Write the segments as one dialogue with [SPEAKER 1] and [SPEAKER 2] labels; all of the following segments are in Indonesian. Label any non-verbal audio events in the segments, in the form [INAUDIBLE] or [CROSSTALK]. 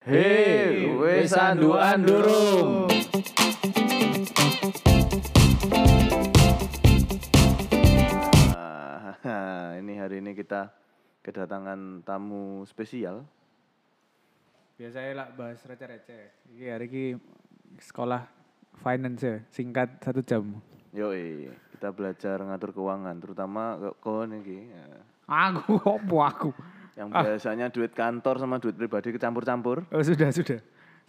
[SPEAKER 1] Hei, wes anduan durung. Ah, ini hari ini kita kedatangan tamu spesial.
[SPEAKER 2] Biasanya lah bahas receh-receh. Iki hari ini sekolah finance ya, singkat satu jam.
[SPEAKER 1] Yoi, kita belajar ngatur keuangan, terutama ke kau nih,
[SPEAKER 2] Aku opo aku?
[SPEAKER 1] Yang biasanya duit kantor sama duit pribadi kecampur-campur.
[SPEAKER 2] Oh sudah sudah.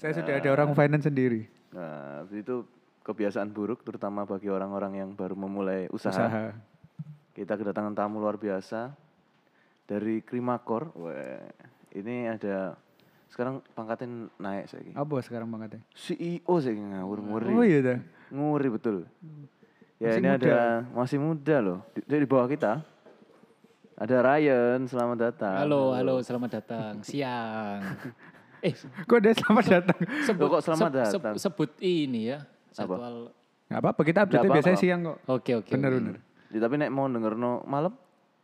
[SPEAKER 2] Saya sudah ada orang finance sendiri.
[SPEAKER 1] Nah, itu kebiasaan buruk, terutama bagi orang-orang yang baru memulai usaha.
[SPEAKER 2] Usaha.
[SPEAKER 1] Kita kedatangan tamu luar biasa dari Krimakor. Wah, ini ada sekarang pangkatnya naik saya
[SPEAKER 2] Apa sekarang bangetnya?
[SPEAKER 1] CEO saya ngawur nguri.
[SPEAKER 2] Oh iya dah.
[SPEAKER 1] Nguri betul. Ya
[SPEAKER 2] Masih
[SPEAKER 1] ini
[SPEAKER 2] muda.
[SPEAKER 1] ada masih muda loh. Di, di bawah kita. Ada Ryan, selamat datang.
[SPEAKER 3] Halo, halo, selamat datang. Siang. [LAUGHS] Eh,
[SPEAKER 2] Kok ada selamat datang?
[SPEAKER 3] sebut,
[SPEAKER 1] kok selamat datang?
[SPEAKER 3] sebut ini ya. Jadwal.
[SPEAKER 2] Gak apa-apa, kita update biasanya siang kok.
[SPEAKER 3] Oke, oke.
[SPEAKER 2] Bener
[SPEAKER 3] oke.
[SPEAKER 2] bener.
[SPEAKER 1] Ya, tapi nek mau denger no malam,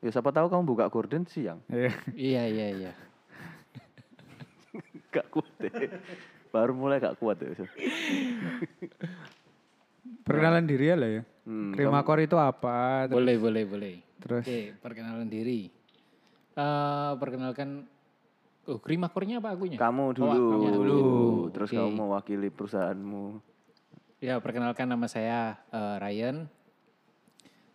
[SPEAKER 1] ya siapa tahu kamu buka gorden siang.
[SPEAKER 2] Iya.
[SPEAKER 3] Iya, iya, iya. [LAUGHS]
[SPEAKER 1] gak kuat deh. Baru mulai gak kuat ya. [LAUGHS]
[SPEAKER 2] Perkenalan diri ya lah ya.
[SPEAKER 1] Hmm,
[SPEAKER 2] Krimakor itu apa? Terus,
[SPEAKER 3] Boleh, boleh, boleh.
[SPEAKER 2] terus
[SPEAKER 3] Oke, perkenalan diri. Eh, perkenalkan Oh, krimakornya apa akunya?
[SPEAKER 1] Kamu dulu.
[SPEAKER 3] Oh, akunya dulu.
[SPEAKER 1] Terus
[SPEAKER 3] Oke.
[SPEAKER 1] kamu mewakili perusahaanmu.
[SPEAKER 3] Ya, perkenalkan nama saya eh, Ryan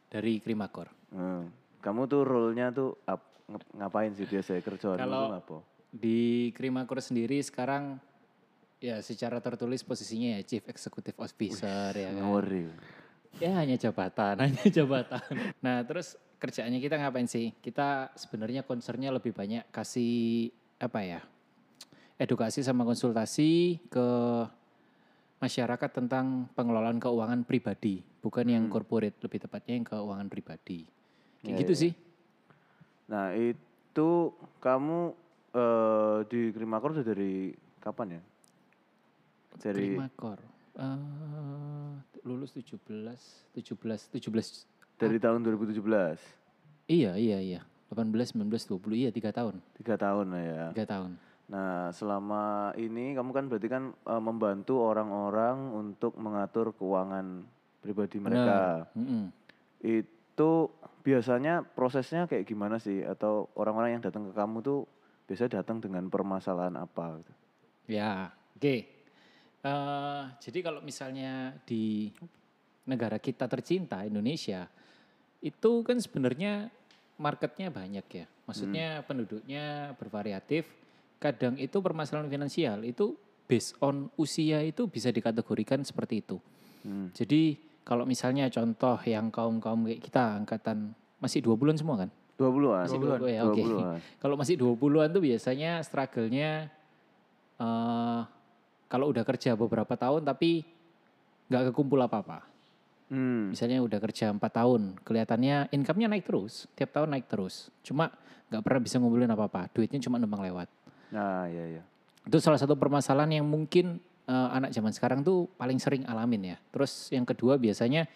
[SPEAKER 3] dari Krimakor.
[SPEAKER 1] Hmm. Kamu tuh role-nya tuh ap- ngapain sih biasa kerjaan
[SPEAKER 3] Kalau-
[SPEAKER 1] apa?
[SPEAKER 3] Di Krimakor sendiri sekarang ya secara tertulis posisinya ya Chief Executive Officer ya kan.
[SPEAKER 1] Ngori.
[SPEAKER 3] Ya hanya jabatan, [LAUGHS] hanya jabatan. Nah terus kerjaannya kita ngapain sih? Kita sebenarnya concernnya lebih banyak kasih apa ya? Edukasi sama konsultasi ke masyarakat tentang pengelolaan keuangan pribadi, bukan yang corporate, lebih tepatnya yang keuangan pribadi. Kayak
[SPEAKER 1] Ya,
[SPEAKER 3] gitu
[SPEAKER 1] ya.
[SPEAKER 3] sih.
[SPEAKER 1] Nah itu kamu eh, di Krimakor udah dari kapan ya? Dari
[SPEAKER 3] Krimakor. Eh, lulus 17, 17, 17.
[SPEAKER 1] dari tahun 2017.
[SPEAKER 3] Iya, iya, iya. 18, 19, 20, iya tiga tahun.
[SPEAKER 1] Tiga tahun lah ya.
[SPEAKER 3] Tiga tahun.
[SPEAKER 1] Nah selama ini kamu kan berarti kan eh, membantu orang-orang untuk mengatur keuangan pribadi mereka.
[SPEAKER 3] Mm-mm.
[SPEAKER 1] Itu biasanya prosesnya kayak gimana sih? Atau orang-orang yang datang ke kamu tuh biasanya datang dengan permasalahan apa? Gitu?
[SPEAKER 3] Ya, oke. Eh, jadi kalau misalnya di negara kita tercinta Indonesia, itu kan sebenarnya marketnya banyak ya. Maksudnya penduduknya bervariatif. Kadang itu permasalahan finansial itu based on usia itu bisa dikategorikan seperti itu.
[SPEAKER 1] Hmm.
[SPEAKER 3] Jadi kalau misalnya contoh yang kaum kaum kayak kita angkatan masih dua bulan semua kan?
[SPEAKER 1] 20-an.
[SPEAKER 3] Masih 20 ya, oke.
[SPEAKER 1] 20-an.
[SPEAKER 3] Kalau masih 20-an tuh biasanya struggle-nya eh kalau udah kerja beberapa tahun tapi nggak kekumpul apa-apa.
[SPEAKER 1] Hmm.
[SPEAKER 3] Misalnya udah kerja 4 tahun, kelihatannya income-nya naik terus, tiap tahun naik terus. Cuma nggak pernah bisa ngumpulin apa-apa, duitnya cuma numpang lewat.
[SPEAKER 1] Nah, iya iya.
[SPEAKER 3] Itu salah satu permasalahan yang mungkin eh, anak zaman sekarang tuh paling sering alamin ya. Terus yang kedua biasanya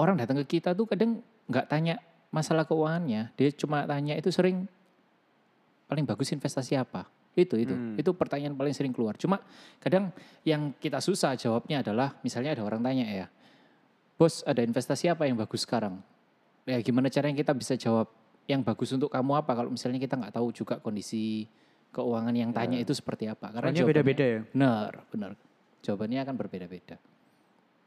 [SPEAKER 3] orang datang ke kita tuh kadang nggak tanya masalah keuangannya, dia cuma tanya itu sering paling bagus investasi apa. Itu itu
[SPEAKER 1] Hmm.
[SPEAKER 3] itu pertanyaan paling sering keluar. Cuma kadang yang kita susah jawabnya adalah misalnya ada orang tanya ya, bos ada investasi apa yang bagus sekarang? Ya gimana caranya kita bisa jawab yang bagus untuk kamu apa kalau misalnya kita nggak tahu juga kondisi keuangan yang tanya itu seperti apa? Karena
[SPEAKER 2] beda-beda ya.
[SPEAKER 3] Benar, benar. Jawabannya akan berbeda-beda.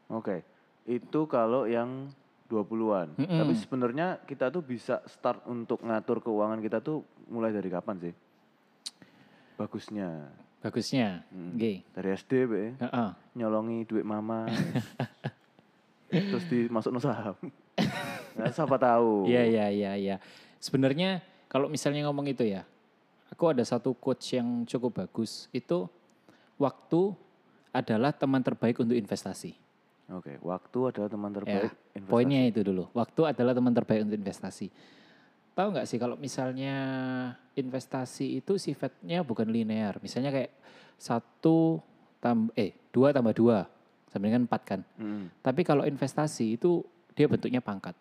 [SPEAKER 1] Oke. Itu kalau yang 20-an.
[SPEAKER 3] Mm-mm.
[SPEAKER 1] Tapi sebenarnya kita tuh bisa start untuk ngatur keuangan kita tuh mulai dari kapan sih? Bagusnya.
[SPEAKER 3] Bagusnya,
[SPEAKER 1] Hmm.
[SPEAKER 3] Oke.
[SPEAKER 1] Dari SD, be.
[SPEAKER 3] Heeh.
[SPEAKER 1] nyolongi duit mama. [LAUGHS] Terus dimasuk saham. nah, siapa tahu.
[SPEAKER 3] Iya, iya, iya, iya. Sebenarnya kalau misalnya ngomong itu ya, aku ada satu coach yang cukup bagus. Itu waktu adalah teman terbaik untuk investasi.
[SPEAKER 1] Oke, waktu adalah teman
[SPEAKER 3] Ya,
[SPEAKER 1] terbaik investasi.
[SPEAKER 3] poinnya itu dulu. Waktu adalah teman terbaik untuk investasi. Tahu nggak sih kalau misalnya investasi itu sifatnya bukan linear. Misalnya kayak satu tambah eh dua tambah dua sama dengan empat kan.
[SPEAKER 1] Mm,
[SPEAKER 3] Tapi kalau investasi itu dia bentuknya pangkat.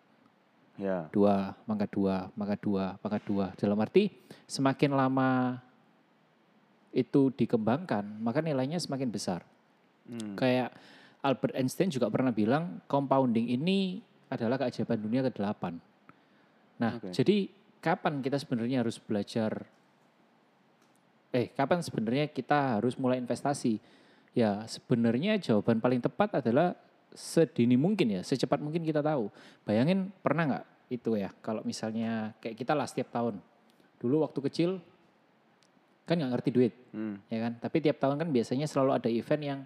[SPEAKER 1] ya.
[SPEAKER 3] Dua, pangkat dua, pangkat dua, pangkat dua. Dalam arti semakin lama itu dikembangkan, maka nilainya semakin besar.
[SPEAKER 1] Hmm.
[SPEAKER 3] Kayak Albert Einstein juga pernah bilang compounding ini adalah keajaiban dunia ke-8. Nah,
[SPEAKER 1] Oke.
[SPEAKER 3] jadi kapan kita sebenarnya harus belajar eh kapan sebenarnya kita harus mulai investasi? Ya, sebenarnya jawaban paling tepat adalah sedini mungkin ya, secepat mungkin kita tahu. Bayangin pernah nggak itu ya, kalau misalnya kayak kita lah setiap tahun. Dulu waktu kecil kan nggak ngerti duit,
[SPEAKER 1] Hmm.
[SPEAKER 3] ya kan? Tapi tiap tahun kan biasanya selalu ada event yang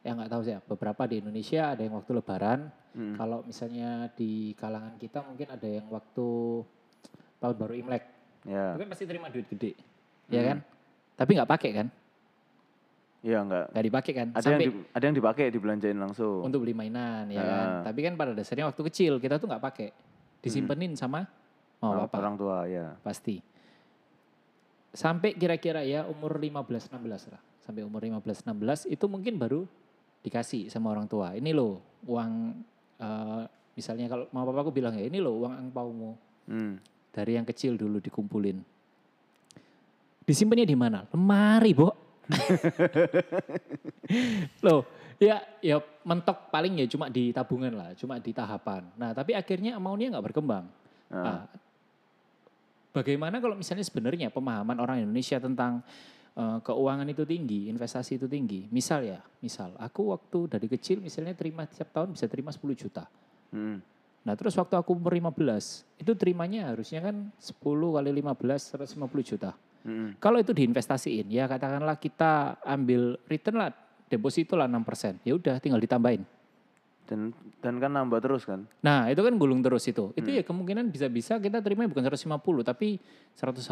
[SPEAKER 3] yang nggak tahu sih ya, beberapa di Indonesia ada yang waktu Lebaran.
[SPEAKER 1] Hmm.
[SPEAKER 3] Kalau misalnya di kalangan kita mungkin ada yang waktu tahun baru Imlek,
[SPEAKER 1] Ya.
[SPEAKER 3] kan pasti terima duit gede, ya kan? Tapi nggak pakai kan?
[SPEAKER 1] Iya enggak.
[SPEAKER 3] Nggak dipakai kan?
[SPEAKER 1] Ada
[SPEAKER 3] Sampai
[SPEAKER 1] yang di- ada yang dipakai dibelanjain langsung.
[SPEAKER 3] untuk beli mainan, ya kan?
[SPEAKER 1] Ah.
[SPEAKER 3] Tapi kan pada dasarnya waktu kecil kita tuh nggak pakai, disimpenin sama oh
[SPEAKER 1] Orang-
[SPEAKER 3] apa?
[SPEAKER 1] Orang tua ya.
[SPEAKER 3] pasti. Sampai kira-kira ya umur 15-16 lah. Sampai umur 15-16 itu mungkin baru dikasih sama orang tua. Ini loh uang, eh, misalnya kalau mau papaku bilang ya ini loh uang angpaumu.
[SPEAKER 1] Hmm.
[SPEAKER 3] Dari yang kecil dulu dikumpulin. Disimpannya di mana? Lemari, Bo. [LAUGHS] loh, ya ya mentok paling ya cuma di tabungan lah, cuma di tahapan. Nah, tapi akhirnya amountnya nggak berkembang.
[SPEAKER 1] Ah.
[SPEAKER 3] Ah, bagaimana kalau misalnya sebenarnya pemahaman orang Indonesia tentang eh, keuangan itu tinggi, investasi itu tinggi. Misal ya, misal aku waktu dari kecil misalnya terima tiap tahun bisa terima 10 juta.
[SPEAKER 1] Hmm.
[SPEAKER 3] Nah terus waktu aku umur 15, itu terimanya harusnya kan 10 kali 15, 150 juta.
[SPEAKER 1] Hmm.
[SPEAKER 3] Kalau itu diinvestasiin, ya katakanlah kita ambil return lah, deposito lah 6%. Ya udah tinggal ditambahin.
[SPEAKER 1] Dan dan kan nambah terus kan.
[SPEAKER 3] Nah, itu kan gulung terus itu. Itu ya kemungkinan bisa-bisa kita terima bukan 150 tapi 180,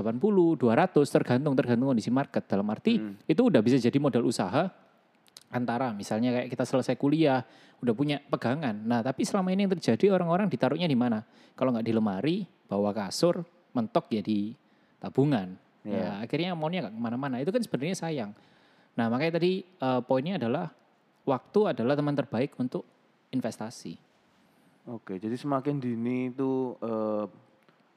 [SPEAKER 3] 200 tergantung tergantung kondisi market. Dalam arti itu udah bisa jadi modal usaha antara misalnya kayak kita selesai kuliah, udah punya pegangan. Nah, tapi selama ini yang terjadi orang-orang ditaruhnya di mana? Kalau nggak di lemari, bawa kasur, mentok ya di tabungan. Ya, akhirnya maunya nggak ke mana-mana. Itu kan sebenarnya sayang. Nah, makanya tadi eh, poinnya adalah waktu adalah teman terbaik untuk investasi.
[SPEAKER 1] Oke, jadi semakin dini itu eh,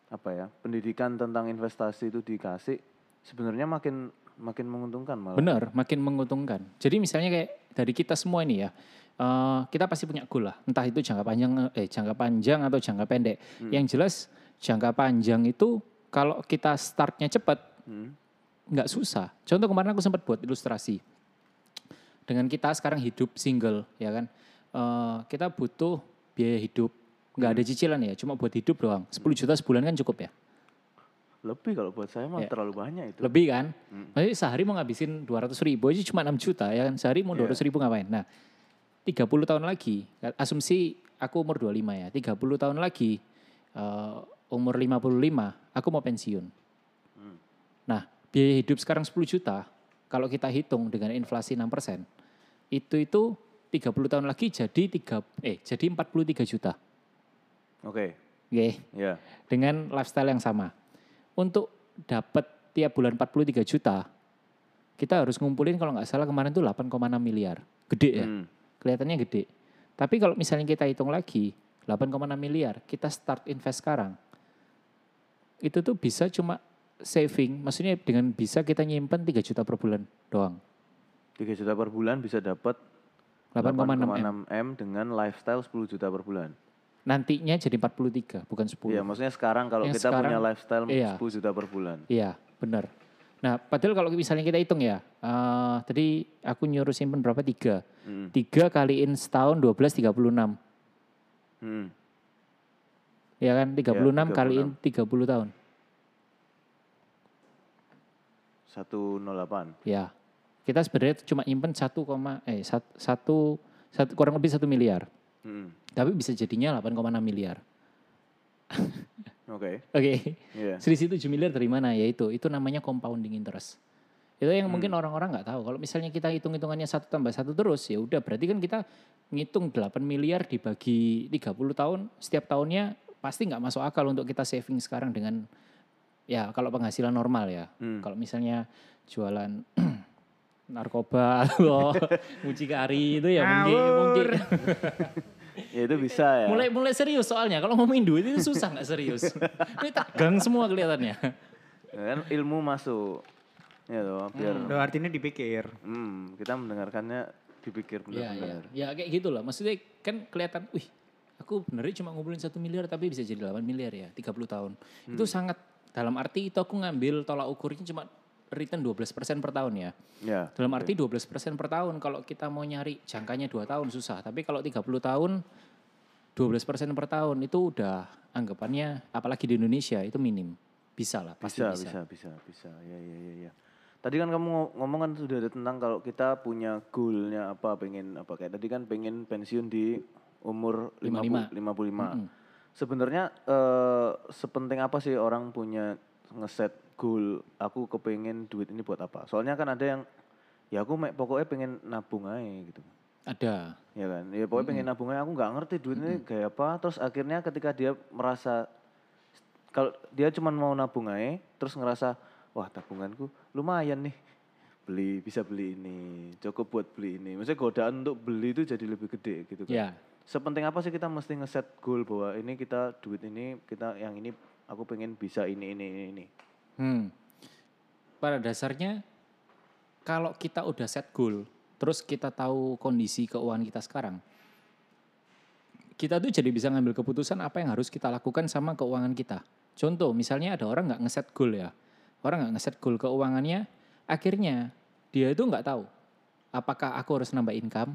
[SPEAKER 1] apa ya pendidikan tentang investasi itu dikasih sebenarnya makin makin menguntungkan malah.
[SPEAKER 3] Benar, makin menguntungkan. Jadi misalnya kayak dari kita semua ini ya, eh, kita pasti punya goal lah. Entah itu jangka panjang, eh jangka panjang atau jangka pendek. Yang jelas jangka panjang itu kalau kita startnya cepat,
[SPEAKER 1] Hmm.
[SPEAKER 3] nggak susah. Contoh kemarin aku sempat buat ilustrasi. Dengan kita sekarang hidup single, ya kan, eh, kita butuh biaya hidup, nggak ada cicilan ya, cuma buat hidup doang. 10 juta sebulan kan cukup ya.
[SPEAKER 1] Lebih kalau buat saya mah
[SPEAKER 3] Ya.
[SPEAKER 1] terlalu banyak itu.
[SPEAKER 3] Lebih kan? Maksudnya sehari mau ngabisin 200 ribu aja cuma 6 juta ya kan. Sehari mau 200 ribu ngapain? Nah 30 tahun lagi, asumsi aku umur 25 ya. 30 tahun lagi, eh, umur 55, aku mau pensiun. Nah biaya hidup sekarang 10 juta, kalau kita hitung dengan inflasi 6%, itu itu 30 tahun lagi jadi 3, eh jadi 43 juta.
[SPEAKER 1] Oke,
[SPEAKER 3] Oke
[SPEAKER 1] ya.
[SPEAKER 3] dengan lifestyle yang sama. Untuk dapat tiap bulan 43 juta, kita harus ngumpulin kalau nggak salah kemarin tuh 8,6 miliar. Gede ya,
[SPEAKER 1] Hmm.
[SPEAKER 3] kelihatannya gede. Tapi kalau misalnya kita hitung lagi, 8,6 miliar, kita start invest sekarang, itu tuh bisa cuma saving, maksudnya dengan bisa kita nyimpen 3 juta per bulan doang.
[SPEAKER 1] 3 juta per bulan bisa dapat
[SPEAKER 3] 8,6 M.
[SPEAKER 1] 8,6 M dengan lifestyle 10 juta per bulan.
[SPEAKER 3] Nantinya jadi 43, bukan 10.
[SPEAKER 1] Iya, maksudnya sekarang kalau
[SPEAKER 3] Yang
[SPEAKER 1] kita punya
[SPEAKER 3] sekarang,
[SPEAKER 1] lifestyle
[SPEAKER 3] iya.
[SPEAKER 1] 10 juta per bulan.
[SPEAKER 3] Iya, benar. Nah, padahal kalau misalnya kita hitung ya, eh, tadi aku nyuruh simpen berapa? Tiga.
[SPEAKER 1] Hmm.
[SPEAKER 3] Tiga kaliin setahun 12, 36.
[SPEAKER 1] Hmm.
[SPEAKER 3] Ya kan, 36
[SPEAKER 1] 36.
[SPEAKER 3] kaliin 30 tahun.
[SPEAKER 1] 108.
[SPEAKER 3] Ya, kita sebenarnya cuma nyimpen 1, eh sat- satu, satu kurang lebih satu miliar.
[SPEAKER 1] Hmm.
[SPEAKER 3] Tapi bisa jadinya 8,6 miliar.
[SPEAKER 1] Oke.
[SPEAKER 3] Oke,
[SPEAKER 1] Iya.
[SPEAKER 3] selisih 7 miliar dari mana? Ya itu, itu namanya compounding interest. Itu yang mungkin orang-orang nggak tahu. Kalau misalnya kita hitung-hitungannya satu tambah satu terus, ya udah berarti kan kita ngitung 8 miliar dibagi 30 tahun, setiap tahunnya pasti nggak masuk akal untuk kita saving sekarang dengan ya kalau penghasilan normal ya.
[SPEAKER 1] Hmm.
[SPEAKER 3] Kalau misalnya jualan [CLEARS THROAT] narkoba atau [LAUGHS] mucikari itu ya mungkin mungkin [LAUGHS]
[SPEAKER 1] Ya itu bisa ya.
[SPEAKER 3] mulai mulai serius soalnya kalau ngomongin duit itu susah nggak serius [LAUGHS] ini tegang semua kelihatannya
[SPEAKER 1] Ya kan ilmu masuk. Ya toh, biar
[SPEAKER 2] Udah artinya dipikir.
[SPEAKER 1] hmm, kita mendengarkannya dipikir
[SPEAKER 3] Iya, iya.
[SPEAKER 1] benar-benar.
[SPEAKER 3] Ya kayak gitu lah. Maksudnya kan kelihatan, wih aku benernya cuma ngumpulin satu miliar tapi bisa jadi 8 miliar ya, 30 tahun. Itu sangat, dalam arti itu aku ngambil tolak ukurnya cuma return 12% per tahun ya.
[SPEAKER 1] Ya.
[SPEAKER 3] Dalam arti 12% per tahun kalau kita mau nyari jangkanya 2 tahun susah. Tapi kalau 30 tahun 12% per tahun itu udah anggapannya apalagi di Indonesia itu minim. Bisa lah, pasti
[SPEAKER 1] Bisa,
[SPEAKER 3] bisa.
[SPEAKER 1] bisa, bisa, bisa. Ya, ya, ya, ya. Tadi kan kamu ngo- ngomong kan sudah ada tentang kalau kita punya goalnya apa, pengen apa kayak tadi kan pengen pensiun di umur 50, 55. Sebenarnya eh, sepenting apa sih orang punya ngeset goal, aku kepengen duit ini buat apa? Soalnya kan ada yang ya aku mek- pokoknya pengen nabung aja gitu.
[SPEAKER 3] Ada.
[SPEAKER 1] Ya kan, ya pokoknya pengen nabung aja, aku nggak ngerti duit ini kayak apa. Terus akhirnya ketika dia merasa kalau dia cuma mau nabung aja, terus ngerasa wah tabunganku lumayan nih beli bisa beli ini cukup buat beli ini maksudnya godaan untuk beli itu jadi lebih gede gitu kan
[SPEAKER 3] Ya.
[SPEAKER 1] sepenting apa sih kita mesti ngeset goal bahwa ini kita duit ini kita yang ini aku pengen bisa ini ini ini ini
[SPEAKER 3] Hmm. Pada dasarnya kalau kita udah set goal, terus kita tahu kondisi keuangan kita sekarang, kita tuh jadi bisa ngambil keputusan apa yang harus kita lakukan sama keuangan kita. Contoh, misalnya ada orang nggak ngeset goal ya, orang nggak ngeset goal keuangannya, akhirnya dia itu nggak tahu apakah aku harus nambah income,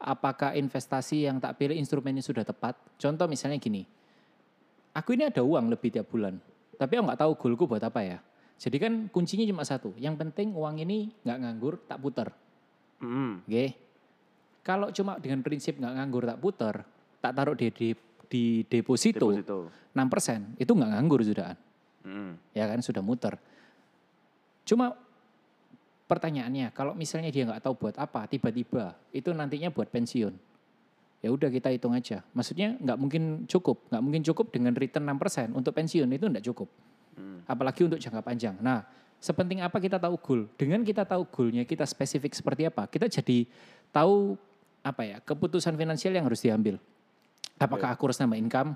[SPEAKER 3] apakah investasi yang tak pilih instrumennya sudah tepat. Contoh misalnya gini, aku ini ada uang lebih tiap bulan, tapi aku nggak tahu goalku buat apa ya. Jadi kan kuncinya cuma satu, yang penting uang ini nggak nganggur, tak putar.
[SPEAKER 1] Mm,
[SPEAKER 3] Oke. Kalau cuma dengan prinsip nggak nganggur tak putar, tak taruh di di, di deposito,
[SPEAKER 1] deposito
[SPEAKER 3] 6%, itu nggak nganggur sudah.
[SPEAKER 1] Mm,
[SPEAKER 3] Ya kan sudah muter. Cuma pertanyaannya, kalau misalnya dia nggak tahu buat apa, tiba-tiba itu nantinya buat pensiun. Ya udah kita hitung aja. Maksudnya nggak mungkin cukup, nggak mungkin cukup dengan return 6% untuk pensiun itu nggak cukup.
[SPEAKER 1] mm.
[SPEAKER 3] Apalagi untuk jangka panjang. Nah, sepenting apa kita tahu goal. Dengan kita tahu goalnya, kita spesifik seperti apa, kita jadi tahu apa ya keputusan finansial yang harus diambil. Apakah aku harus nambah income?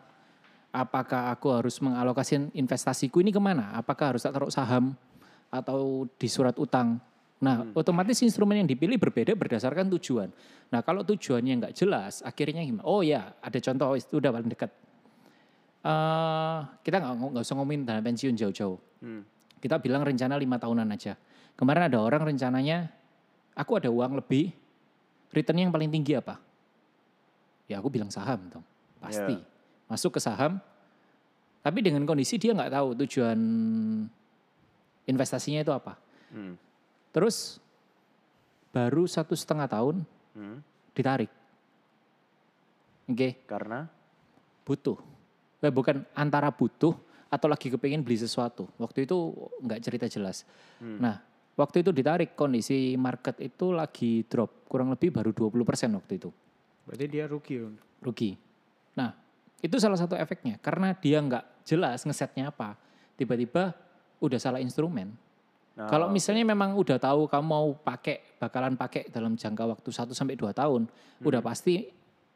[SPEAKER 3] Apakah aku harus mengalokasikan investasiku ini ke mana? Apakah harus tak taruh saham atau di surat utang? Nah, otomatis instrumen yang dipilih berbeda berdasarkan tujuan. Nah, kalau tujuannya nggak jelas, akhirnya gimana? Oh ya, ada contoh itu udah paling dekat. Eh, kita nggak usah ngomongin dana pensiun jauh-jauh.
[SPEAKER 1] Hmm.
[SPEAKER 3] Kita bilang rencana lima tahunan aja. Kemarin ada orang rencananya, aku ada uang lebih, return yang paling tinggi apa? Ya aku bilang saham dong, pasti.
[SPEAKER 1] Ya.
[SPEAKER 3] Masuk ke saham, tapi dengan kondisi dia nggak tahu tujuan investasinya itu apa.
[SPEAKER 1] Hmm.
[SPEAKER 3] Terus baru satu setengah tahun
[SPEAKER 1] Hmm.
[SPEAKER 3] ditarik. Oke,
[SPEAKER 1] karena
[SPEAKER 3] butuh. Eh, bukan antara butuh atau lagi kepengen beli sesuatu. Waktu itu nggak cerita jelas. Nah, waktu itu ditarik kondisi market itu lagi drop. Kurang lebih baru 20% waktu itu.
[SPEAKER 2] Berarti dia rugi.
[SPEAKER 3] Rugi. Nah, itu salah satu efeknya. Karena dia nggak jelas ngesetnya apa. Tiba-tiba udah salah instrumen.
[SPEAKER 1] Nah,
[SPEAKER 3] Kalau misalnya memang udah tahu kamu mau pakai, bakalan pakai dalam jangka waktu 1 sampai 2 tahun, udah pasti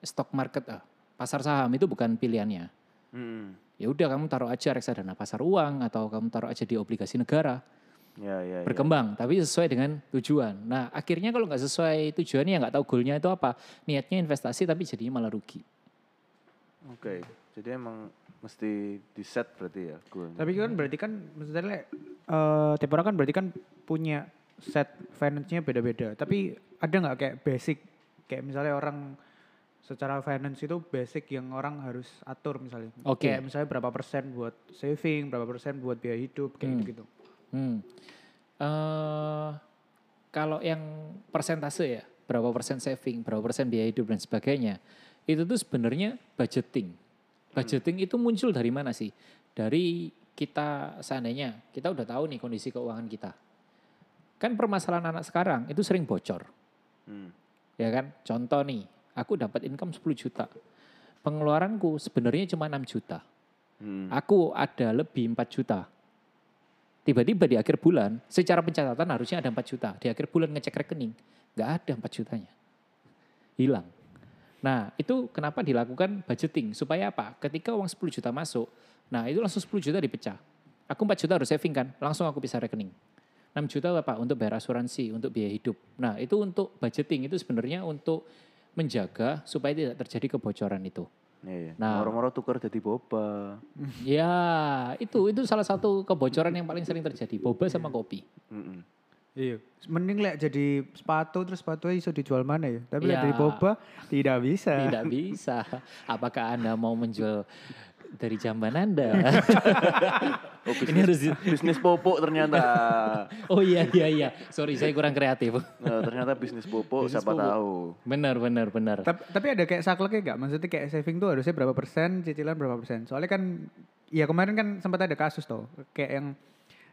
[SPEAKER 3] stock market, ah, pasar saham itu bukan pilihannya.
[SPEAKER 1] hmm.
[SPEAKER 3] Ya udah kamu taruh aja reksadana pasar uang atau kamu taruh aja di obligasi negara,
[SPEAKER 1] ya ya ya.
[SPEAKER 3] berkembang tapi sesuai dengan tujuan. Nah, akhirnya kalau nggak sesuai tujuannya nggak tahu goalnya itu apa, niatnya investasi tapi jadinya malah rugi.
[SPEAKER 1] Oke, jadi emang mesti di set berarti ya goalnya.
[SPEAKER 2] Tapi kan berarti kan maksudnya eh tiap orang kan berarti kan punya set finance-nya beda-beda. Tapi ada nggak kayak basic kayak misalnya orang secara finance itu basic yang orang harus atur misalnya.
[SPEAKER 3] Oke.
[SPEAKER 2] Kayak misalnya berapa persen buat saving, berapa persen buat biaya hidup kayak
[SPEAKER 3] Hmm.
[SPEAKER 2] gitu-gitu.
[SPEAKER 3] Hmm. Eh, kalau yang persentase ya, berapa persen saving, berapa persen biaya hidup dan sebagainya, itu tuh sebenarnya budgeting. Budgeting itu muncul dari mana sih? Dari kita seandainya kita udah tahu nih kondisi keuangan kita. Kan permasalahan anak sekarang itu sering bocor.
[SPEAKER 1] Hmm.
[SPEAKER 3] Ya kan? Contoh nih, aku dapat income 10 juta. Pengeluaranku sebenarnya cuma 6 juta.
[SPEAKER 1] Hmm.
[SPEAKER 3] Aku ada lebih 4 juta. Tiba-tiba di akhir bulan, secara pencatatan harusnya ada 4 juta. Di akhir bulan ngecek rekening, nggak ada 4 jutanya. Hilang. Nah, itu kenapa dilakukan budgeting? Supaya apa? Ketika uang 10 juta masuk, nah itu langsung 10 juta dipecah. Aku 4 juta harus saving kan, langsung aku bisa rekening. 6 juta apa untuk bayar asuransi, untuk biaya hidup. Nah, itu untuk budgeting itu sebenarnya untuk menjaga supaya tidak terjadi kebocoran itu.
[SPEAKER 1] Iya.
[SPEAKER 3] Nah.
[SPEAKER 1] Moro-moro tukar jadi boba.
[SPEAKER 3] Ya, itu itu salah satu kebocoran yang paling sering terjadi, boba sama kopi.
[SPEAKER 1] Mm-mm.
[SPEAKER 2] Iya. Mending lek jadi sepatu terus sepatunya iso dijual mana ya? Tapi lek
[SPEAKER 3] Ya.
[SPEAKER 2] dari boba tidak bisa.
[SPEAKER 3] Tidak bisa. Apakah Anda mau menjual dari jamban Anda? [LAUGHS]
[SPEAKER 1] Oh,
[SPEAKER 3] Ini harus di-
[SPEAKER 1] bisnis popok ternyata. [LAUGHS]
[SPEAKER 3] Oh iya iya iya. Sorry, saya kurang kreatif.
[SPEAKER 1] Nah, [LAUGHS] ternyata bisnis popok
[SPEAKER 3] Bisnis
[SPEAKER 1] siapa
[SPEAKER 3] popok.
[SPEAKER 1] tahu.
[SPEAKER 3] Benar benar benar.
[SPEAKER 2] tapi, tapi ada kayak sakleknya gak? Maksudnya kayak saving tuh harusnya berapa persen, cicilan berapa persen? Soalnya kan, ya kemarin kan sempat ada kasus tuh. Kayak yang